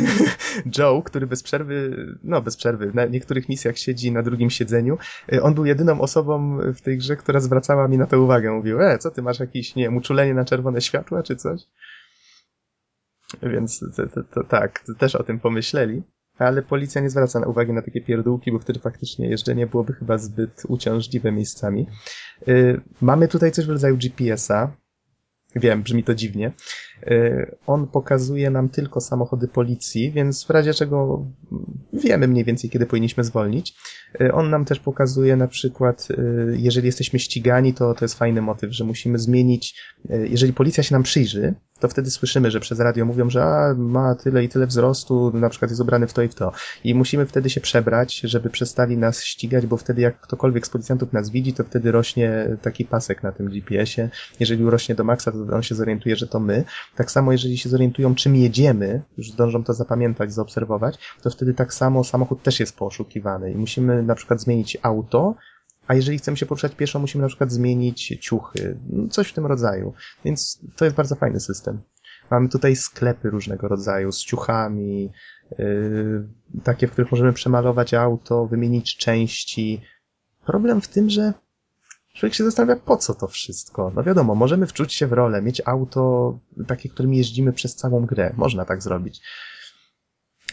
Joe, który bez przerwy, no bez przerwy, na niektórych misjach siedzi na drugim siedzeniu, y, on był jedyną osobą w tej grze, która zwracała mi na to uwagę. Mówił, e, co ty masz jakieś, nie wiem, uczulenie na czerwone światła, czy coś? Więc to, to, to, tak, też o tym pomyśleli. Ale policja nie zwraca na uwagi na takie pierdółki, bo wtedy faktycznie jeżdżenie byłoby chyba zbyt uciążliwe miejscami. Yy, mamy tutaj coś w rodzaju GPS-a, Wiem, brzmi to dziwnie. Y, on pokazuje nam tylko samochody policji, więc w razie czego wiemy mniej więcej, kiedy powinniśmy zwolnić. Y, on nam też pokazuje na przykład, y, jeżeli jesteśmy ścigani, to to jest fajny motyw, że musimy zmienić, jeżeli policja się nam przyjrzy, to wtedy słyszymy, że przez radio mówią, że a, ma tyle i tyle wzrostu, na przykład jest ubrany w to i w to. I musimy wtedy się przebrać, żeby przestali nas ścigać, bo wtedy jak ktokolwiek z policjantów nas widzi, to wtedy rośnie taki pasek na tym GPS-ie. Jeżeli urośnie do maksa, to on się zorientuje, że to my. Tak samo jeżeli się zorientują, czym jedziemy, już zdążą to zapamiętać, zaobserwować, to wtedy tak samo samochód też jest poszukiwany i musimy na przykład zmienić auto, a jeżeli chcemy się poruszać pieszo, musimy na przykład zmienić ciuchy, no, coś w tym rodzaju. Więc to jest bardzo fajny system. Mamy tutaj sklepy różnego rodzaju z ciuchami, yy, takie, w których możemy przemalować auto, wymienić części. Problem w tym, że człowiek się zastanawia, po co to wszystko. No wiadomo, możemy wczuć się w rolę, mieć auto takie, którym jeździmy przez całą grę. Można tak zrobić.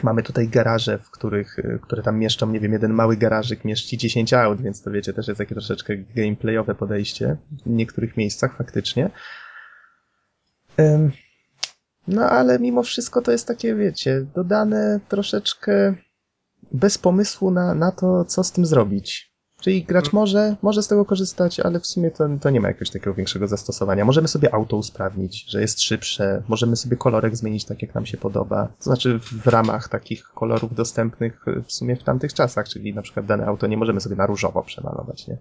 Mamy tutaj garaże, w których, y, które tam mieszczą, nie wiem, jeden mały garażyk mieści 10 aut, więc to wiecie, też jest takie troszeczkę gameplayowe podejście w niektórych miejscach faktycznie. No ale mimo wszystko to jest takie, wiecie, dodane troszeczkę bez pomysłu na, na to, co z tym zrobić. Czyli gracz mhm. może, może z tego korzystać, ale w sumie to, to nie ma jakiegoś takiego większego zastosowania. Możemy sobie auto usprawnić, że jest szybsze, możemy sobie kolorek zmienić tak, jak nam się podoba. To znaczy w ramach takich kolorów dostępnych w sumie w tamtych czasach, czyli na przykład dane auto nie możemy sobie na różowo przemalować, nie?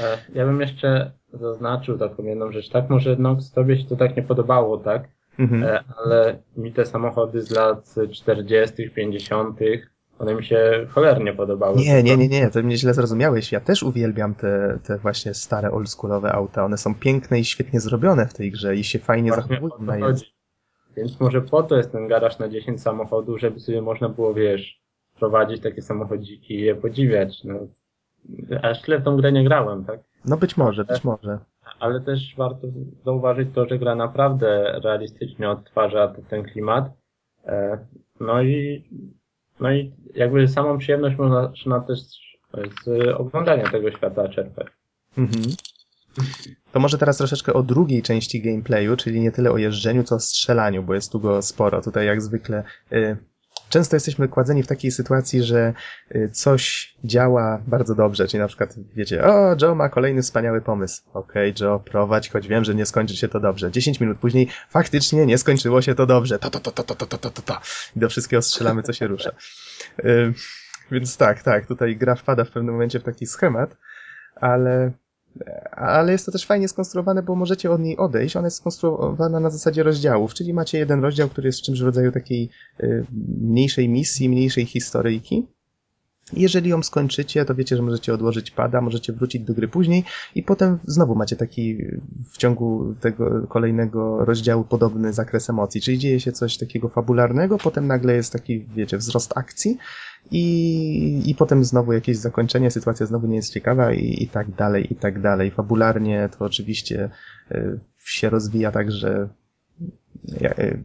E, ja bym jeszcze zaznaczył taką jedną rzecz. Tak, może no, tobie się to tak nie podobało, tak? Mhm. E, ale mi te samochody z lat 40., 50., one mi się cholernie podobały. Nie, nie, nie, nie, to mnie źle zrozumiałeś. Ja też uwielbiam te, te właśnie stare oldschoolowe auta. One są piękne i świetnie zrobione w tej grze i się fajnie właśnie zachowują na je. Więc może po to jest ten garaż na 10 samochodów, żeby sobie można było, wiesz, prowadzić takie samochodziki i je podziwiać. No, aż tyle w tą grę nie grałem, tak? No być może, być może. Ale też warto zauważyć to, że gra naprawdę realistycznie odtwarza ten klimat. E, no i no i jakby samą przyjemność można, też z oglądania tego świata czerpać. Mhm. To może teraz troszeczkę o drugiej części gameplayu, czyli nie tyle o jeżdżeniu, co o strzelaniu, bo jest tu go sporo. Tutaj jak zwykle y, często jesteśmy kładzeni w takiej sytuacji, że y, coś działa bardzo dobrze, czyli na przykład wiecie, o, Joe ma kolejny wspaniały pomysł. Okej, okay, Joe, prowadź, choć wiem, że nie skończy się to dobrze. 10 minut później faktycznie nie skończyło się to dobrze. To, to, to, to, to, to, to, to, to. I do wszystkiego strzelamy, co się rusza. Y, więc tak, tak, tutaj gra wpada w pewnym momencie w taki schemat, ale ale jest to też fajnie skonstruowane, bo możecie od niej odejść. Ona jest skonstruowana na zasadzie rozdziałów, czyli macie jeden rozdział, który jest czymś w rodzaju takiej y, mniejszej misji, mniejszej historyjki. Jeżeli ją skończycie, to wiecie, że możecie odłożyć pada, możecie wrócić do gry później i potem znowu macie taki w ciągu tego kolejnego rozdziału podobny zakres emocji, czyli dzieje się coś takiego fabularnego, potem nagle jest taki, wiecie, wzrost akcji i, i potem znowu jakieś zakończenie, sytuacja znowu nie jest ciekawa i, i tak dalej, i tak dalej. Fabularnie to oczywiście y, się rozwija tak, że y,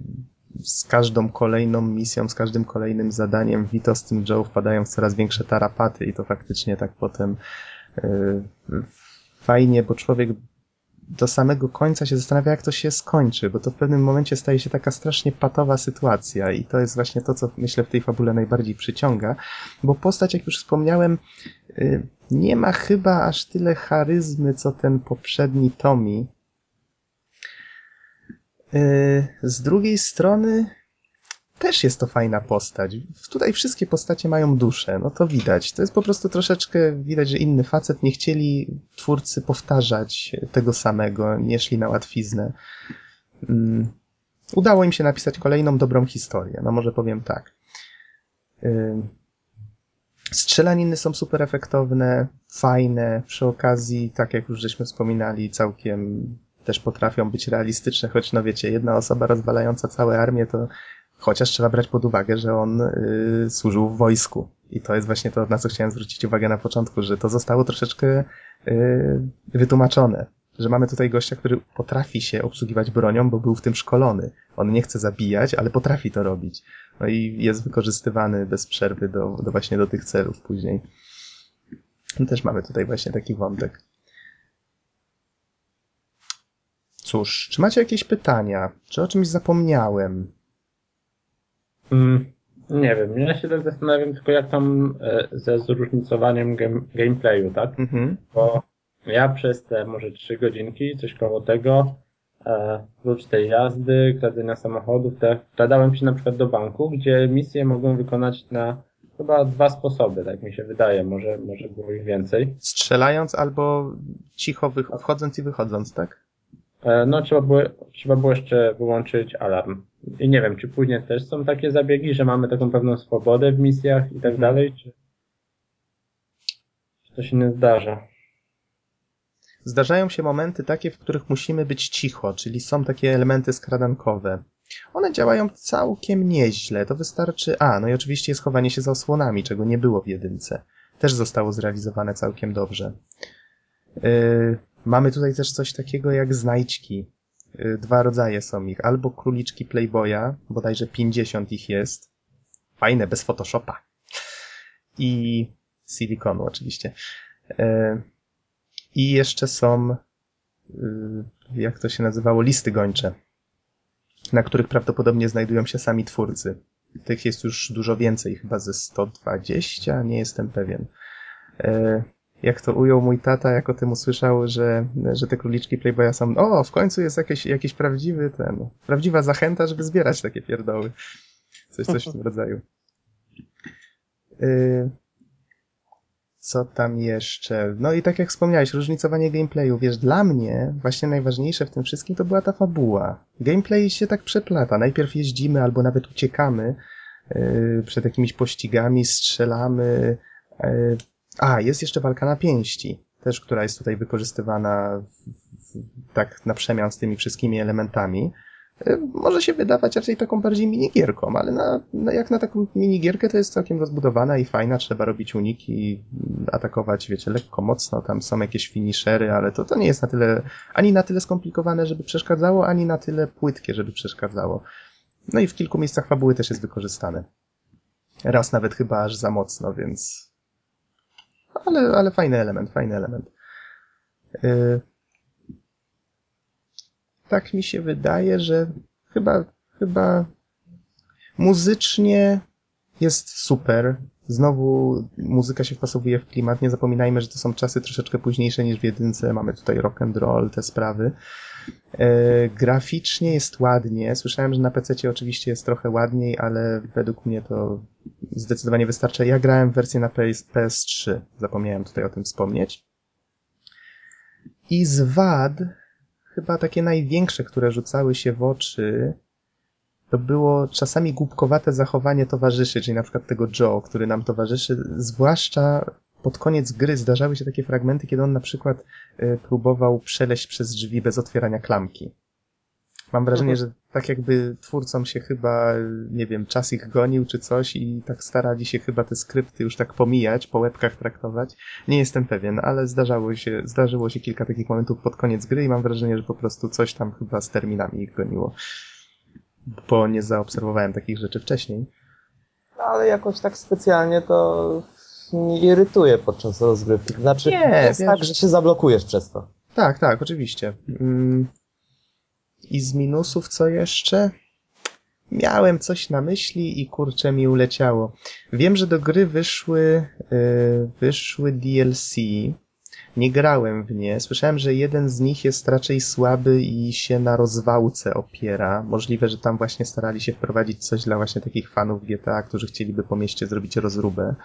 z każdą kolejną misją, z każdym kolejnym zadaniem Vito z tym Joe wpadają w coraz większe tarapaty i to faktycznie tak potem yy, fajnie, bo człowiek do samego końca się zastanawia, jak to się skończy, bo to w pewnym momencie staje się taka strasznie patowa sytuacja i to jest właśnie to, co myślę w tej fabule najbardziej przyciąga, bo postać, jak już wspomniałem, y, nie ma chyba aż tyle charyzmy, co ten poprzedni Tommy. Y, z drugiej strony też jest to fajna postać. Tutaj wszystkie postacie mają duszę, no to widać. To jest po prostu troszeczkę widać, że inny facet nie chcieli twórcy powtarzać tego samego, nie szli na łatwiznę. Um, udało im się napisać kolejną dobrą historię, no może powiem tak. Um, strzelaniny są super efektowne, fajne, przy okazji, tak jak już żeśmy wspominali, całkiem też potrafią być realistyczne, choć no wiecie, jedna osoba rozwalająca całe armię to Chociaż trzeba brać pod uwagę, że on y, służył w wojsku. I to jest właśnie to, na co chciałem zwrócić uwagę na początku, że to zostało troszeczkę y, wytłumaczone. Że mamy tutaj gościa, który potrafi się obsługiwać bronią, bo był w tym szkolony. On nie chce zabijać, ale potrafi to robić. No i jest wykorzystywany bez przerwy do, do właśnie do tych celów później. No też mamy tutaj właśnie taki wątek. Cóż, czy macie jakieś pytania? Czy o czymś zapomniałem? Mm, nie wiem, ja się tak zastanawiam tylko jak tam e, ze zróżnicowaniem game, gameplayu, tak? Mhm. Bo ja przez te może trzy godzinki, coś koło tego, e, oprócz tej jazdy, kradzenia samochodów, te, wkradałem się na przykład do banku, gdzie misje mogą wykonać na chyba dwa sposoby, tak mi się wydaje, może, może było ich więcej. Strzelając albo cicho wchodząc i wychodząc, tak? E, no trzeba było, trzeba było jeszcze wyłączyć alarm. I nie wiem, czy później też są takie zabiegi, że mamy taką pewną swobodę w misjach i tak mhm. dalej, czy, czy to się nie zdarza? Zdarzają się momenty takie, w których musimy być cicho, czyli są takie elementy skradankowe. One działają całkiem nieźle, to wystarczy... A, no i oczywiście jest chowanie się za osłonami, czego nie było w jedynce. Też zostało zrealizowane całkiem dobrze. Yy, mamy tutaj też coś takiego jak znajdźki. Y, dwa rodzaje są ich. Albo króliczki Playboya, bodajże 50 ich jest. Fajne, bez Photoshopa. I silikonu oczywiście. Y, I jeszcze są, y, jak to się nazywało, listy gończe, na których prawdopodobnie znajdują się sami twórcy. Tych jest już dużo więcej, chyba ze 120, nie jestem pewien jak to ujął mój tata, jak o tym usłyszał, że, że te króliczki Playboya są, o, w końcu jest jakiś, jakiś prawdziwy ten, prawdziwa zachęta, żeby zbierać takie pierdoły. Coś, coś w tym rodzaju. Y, co tam jeszcze? No i tak jak wspomniałeś, różnicowanie gameplayu. Wiesz, dla mnie właśnie najważniejsze w tym wszystkim to była ta fabuła. Gameplay się tak przeplata. Najpierw jeździmy albo nawet uciekamy yy, przed jakimiś pościgami, strzelamy, yy, a, jest jeszcze walka na pięści, też która jest tutaj wykorzystywana tak na przemian z tymi wszystkimi elementami. Y, może się wydawać raczej taką bardziej minigierką, ale na, na, jak na taką minigierkę to jest całkiem rozbudowana i fajna, trzeba robić uniki, atakować, wiecie, lekko, mocno, tam są jakieś finishery, ale to, to nie jest na tyle, ani na tyle skomplikowane, żeby przeszkadzało, ani na tyle płytkie, żeby przeszkadzało. No i w kilku miejscach fabuły też jest wykorzystane. Raz nawet chyba aż za mocno, więc ale, ale fajny element, fajny element. Yy, tak mi się wydaje, że chyba, chyba muzycznie jest super. Znowu muzyka się wpasowuje w klimat. Nie zapominajmy, że to są czasy troszeczkę późniejsze niż w jedynce. Mamy tutaj rock and roll, te sprawy. E, graficznie jest ładnie. Słyszałem, że na PC oczywiście jest trochę ładniej, ale według mnie to zdecydowanie wystarcza. Ja grałem w wersję na PS, PS3. Zapomniałem tutaj o tym wspomnieć. I z wad, chyba takie największe, które rzucały się w oczy, to było czasami głupkowate zachowanie towarzyszy, czyli na przykład tego Joe, który nam towarzyszy, zwłaszcza pod koniec gry zdarzały się takie fragmenty, kiedy on na przykład y, próbował przeleść przez drzwi bez otwierania klamki. Mam wrażenie, mhm. że tak jakby twórcom się chyba, nie wiem, czas ich gonił czy coś i tak starali się chyba te skrypty już tak pomijać, po łebkach traktować. Nie jestem pewien, ale zdarzało się, zdarzyło się kilka takich momentów pod koniec gry i mam wrażenie, że po prostu coś tam chyba z terminami ich goniło. Bo nie zaobserwowałem takich rzeczy wcześniej. Ale jakoś tak specjalnie to nie irytuje podczas rozgrywki. Znaczy, Nie, jest wiesz- tak, że się zablokujesz przez to. Tak, tak, oczywiście. Mm. I z minusów co jeszcze? Miałem coś na myśli i kurczę mi uleciało. Wiem, że do gry wyszły, y, wyszły DLC. Nie grałem w nie. Słyszałem, że jeden z nich jest raczej słaby i się na rozwałce opiera. Możliwe, że tam właśnie starali się wprowadzić coś dla właśnie takich fanów GTA, którzy chcieliby po mieście zrobić rozróbę.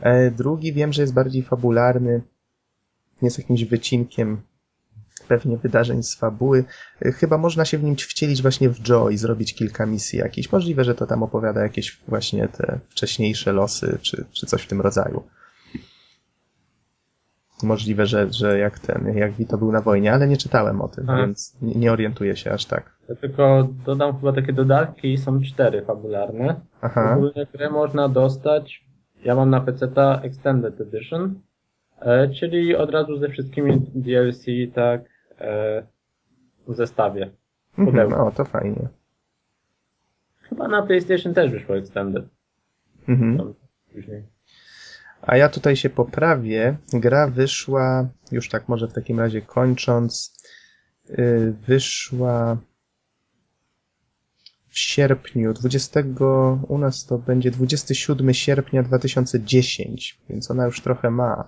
E, Drugi wiem, że jest bardziej fabularny. Jest jakimś wycinkiem pewnie wydarzeń z fabuły. Y, Chyba można się w nim wcielić właśnie w Joe i zrobić kilka misji jakichś. Możliwe, że to tam opowiada jakieś właśnie te wcześniejsze losy, czy, czy coś w tym rodzaju. Możliwe, że, że jak ten, jak Vito był na wojnie, ale nie czytałem o tym, więc nie, nie orientuję się aż tak. Ja tylko dodam chyba takie dodatki, są cztery fabularne. Aha, Ogólnie grę można dostać, ja mam na PC Extended Edition, e, czyli od razu ze wszystkimi DLC, tak, e, w zestawie. mhm, no to fajnie. Chyba na PlayStation też wyszło Extended. Mhm. Tam później. A ja tutaj się poprawię. Gra wyszła, już tak może w takim razie kończąc, yy, wyszła w sierpniu, 20, u nas to będzie 27 sierpnia 2010, więc ona już trochę ma.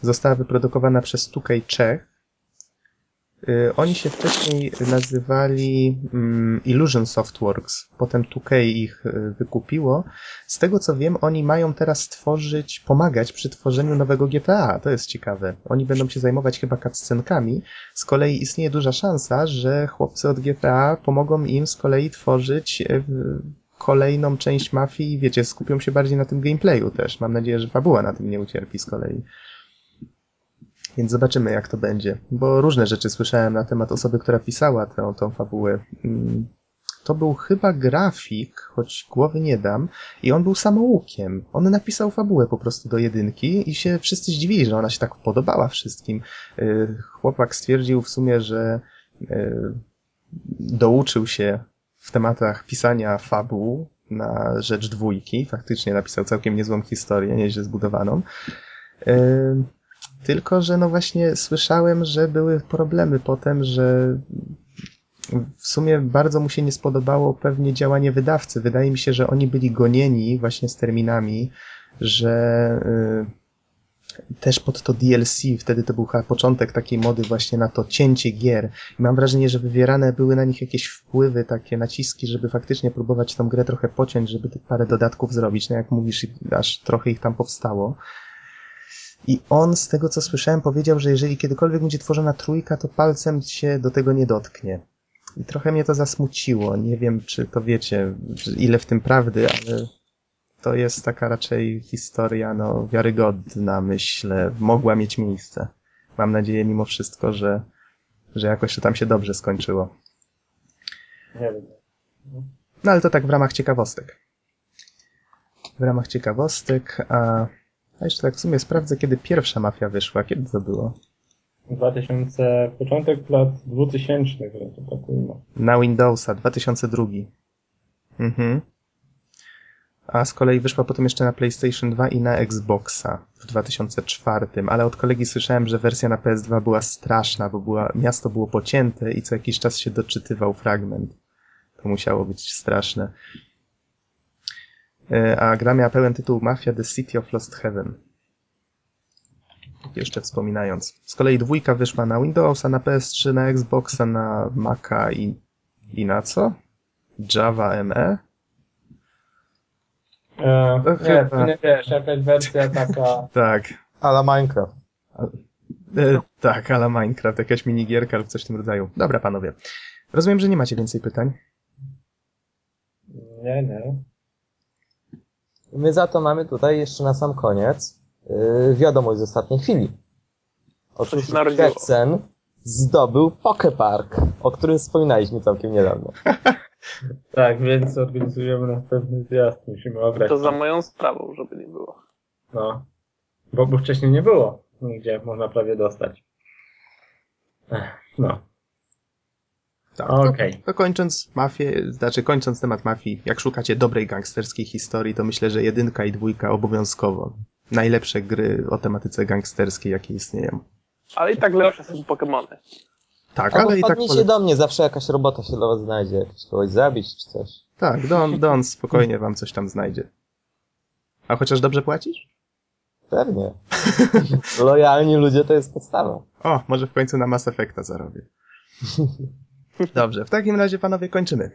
Została wyprodukowana przez 2K Czech. Yy, Oni się wcześniej nazywali mm, Illusion Softworks, potem 2K ich yy, wykupiło. Z tego co wiem, oni mają teraz tworzyć, pomagać przy tworzeniu nowego GTA. To jest ciekawe. Oni będą się zajmować chyba cutscenkami. Z kolei istnieje duża szansa, że chłopcy od GTA pomogą im z kolei tworzyć w- kolejną część mafii wiecie, skupią się bardziej na tym gameplayu też. Mam nadzieję, że fabuła na tym nie ucierpi z kolei. Więc zobaczymy, jak to będzie. Bo różne rzeczy słyszałem na temat osoby, która pisała tę, tą fabułę. Mm, To był chyba grafik, choć głowy nie dam, i on był samoukiem. On napisał fabułę po prostu do jedynki i się wszyscy zdziwili, że ona się tak podobała wszystkim. Yy, Chłopak stwierdził w sumie, że yy, douczył się w tematach pisania fabuł na rzecz dwójki. Faktycznie napisał całkiem niezłą historię, nieźle zbudowaną. Tylko, że no właśnie słyszałem, że były problemy potem, że w sumie bardzo mu się nie spodobało pewnie działanie wydawcy. Wydaje mi się, że oni byli gonieni właśnie z terminami, że y, też pod to DLC, wtedy to był początek takiej mody właśnie na to cięcie gier. I mam wrażenie, że wywierane były na nich jakieś wpływy, takie naciski, żeby faktycznie próbować tą grę trochę pociąć, żeby parę dodatków zrobić. No jak mówisz, aż trochę ich tam powstało. I on, z tego co słyszałem, powiedział, że jeżeli kiedykolwiek będzie tworzona trójka, to palcem się do tego nie dotknie. I trochę mnie to zasmuciło. Nie wiem, czy to wiecie, ile w tym prawdy, ale to jest taka raczej historia, no, wiarygodna, myślę. Mogła mieć miejsce. Mam nadzieję mimo wszystko, że, że jakoś to tam się dobrze skończyło. Nie wiem. No ale to tak w ramach ciekawostek. W ramach ciekawostek, a, a jeszcze tak w sumie sprawdzę, kiedy pierwsza mafia wyszła. Kiedy to było? 2000, początek lat 2000, że to tak. Na Windowsa 2002. Mhm. A z kolei wyszła potem jeszcze na PlayStation 2 i na Xboxa w 2004, ale od kolegi słyszałem, że wersja na PS2 była straszna, bo była, miasto było pocięte i co jakiś czas się doczytywał fragment. To musiało być straszne. E, A gra miała pełen tytuł Mafia The City of Lost Heaven. Jeszcze wspominając. Z kolei dwójka wyszła na Windowsa, na PS3, na Xboxa, na Maca i, i na co? Java ME? E, No nie, chyba. to nie wiesz, jakaś wersja taka, Tak. Ale Minecraft. E, tak, ale Minecraft, jakaś minigierka lub coś w tym rodzaju. Dobra, panowie. Rozumiem, że nie macie więcej pytań. nie, nie. My za to mamy tutaj jeszcze na sam koniec yy, wiadomość z ostatniej chwili. Otóż. Geksen zdobył Pokepark, o którym wspominaliśmy całkiem niedawno. Tak, więc organizujemy następny zjazd, musimy obrać. To za moją sprawą, żeby nie było. No. Bo, bo wcześniej nie było, gdzie można prawie dostać. No. Tak, Okej. to, to kończąc mafię, znaczy kończąc temat mafii, jak szukacie dobrej gangsterskiej historii, to myślę, że jedynka i dwójka obowiązkowo. Najlepsze gry o tematyce gangsterskiej, jakie istnieją. Ale i tak lepsze są Pokémony. Tak, Albo ale i tak pole... do mnie, zawsze jakaś robota się dla was znajdzie, jakiś kogoś zabić czy coś. Tak, Don, Don spokojnie wam coś tam znajdzie. A chociaż dobrze płacisz? Pewnie. Lojalni ludzie to jest podstawa. O, może w końcu na Mass Effecta zarobię. Dobrze, w takim razie panowie kończymy.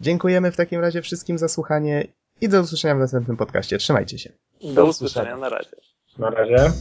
Dziękujemy w takim razie wszystkim za słuchanie i do usłyszenia w następnym podcaście. Trzymajcie się. Do usłyszenia na razie. Na razie.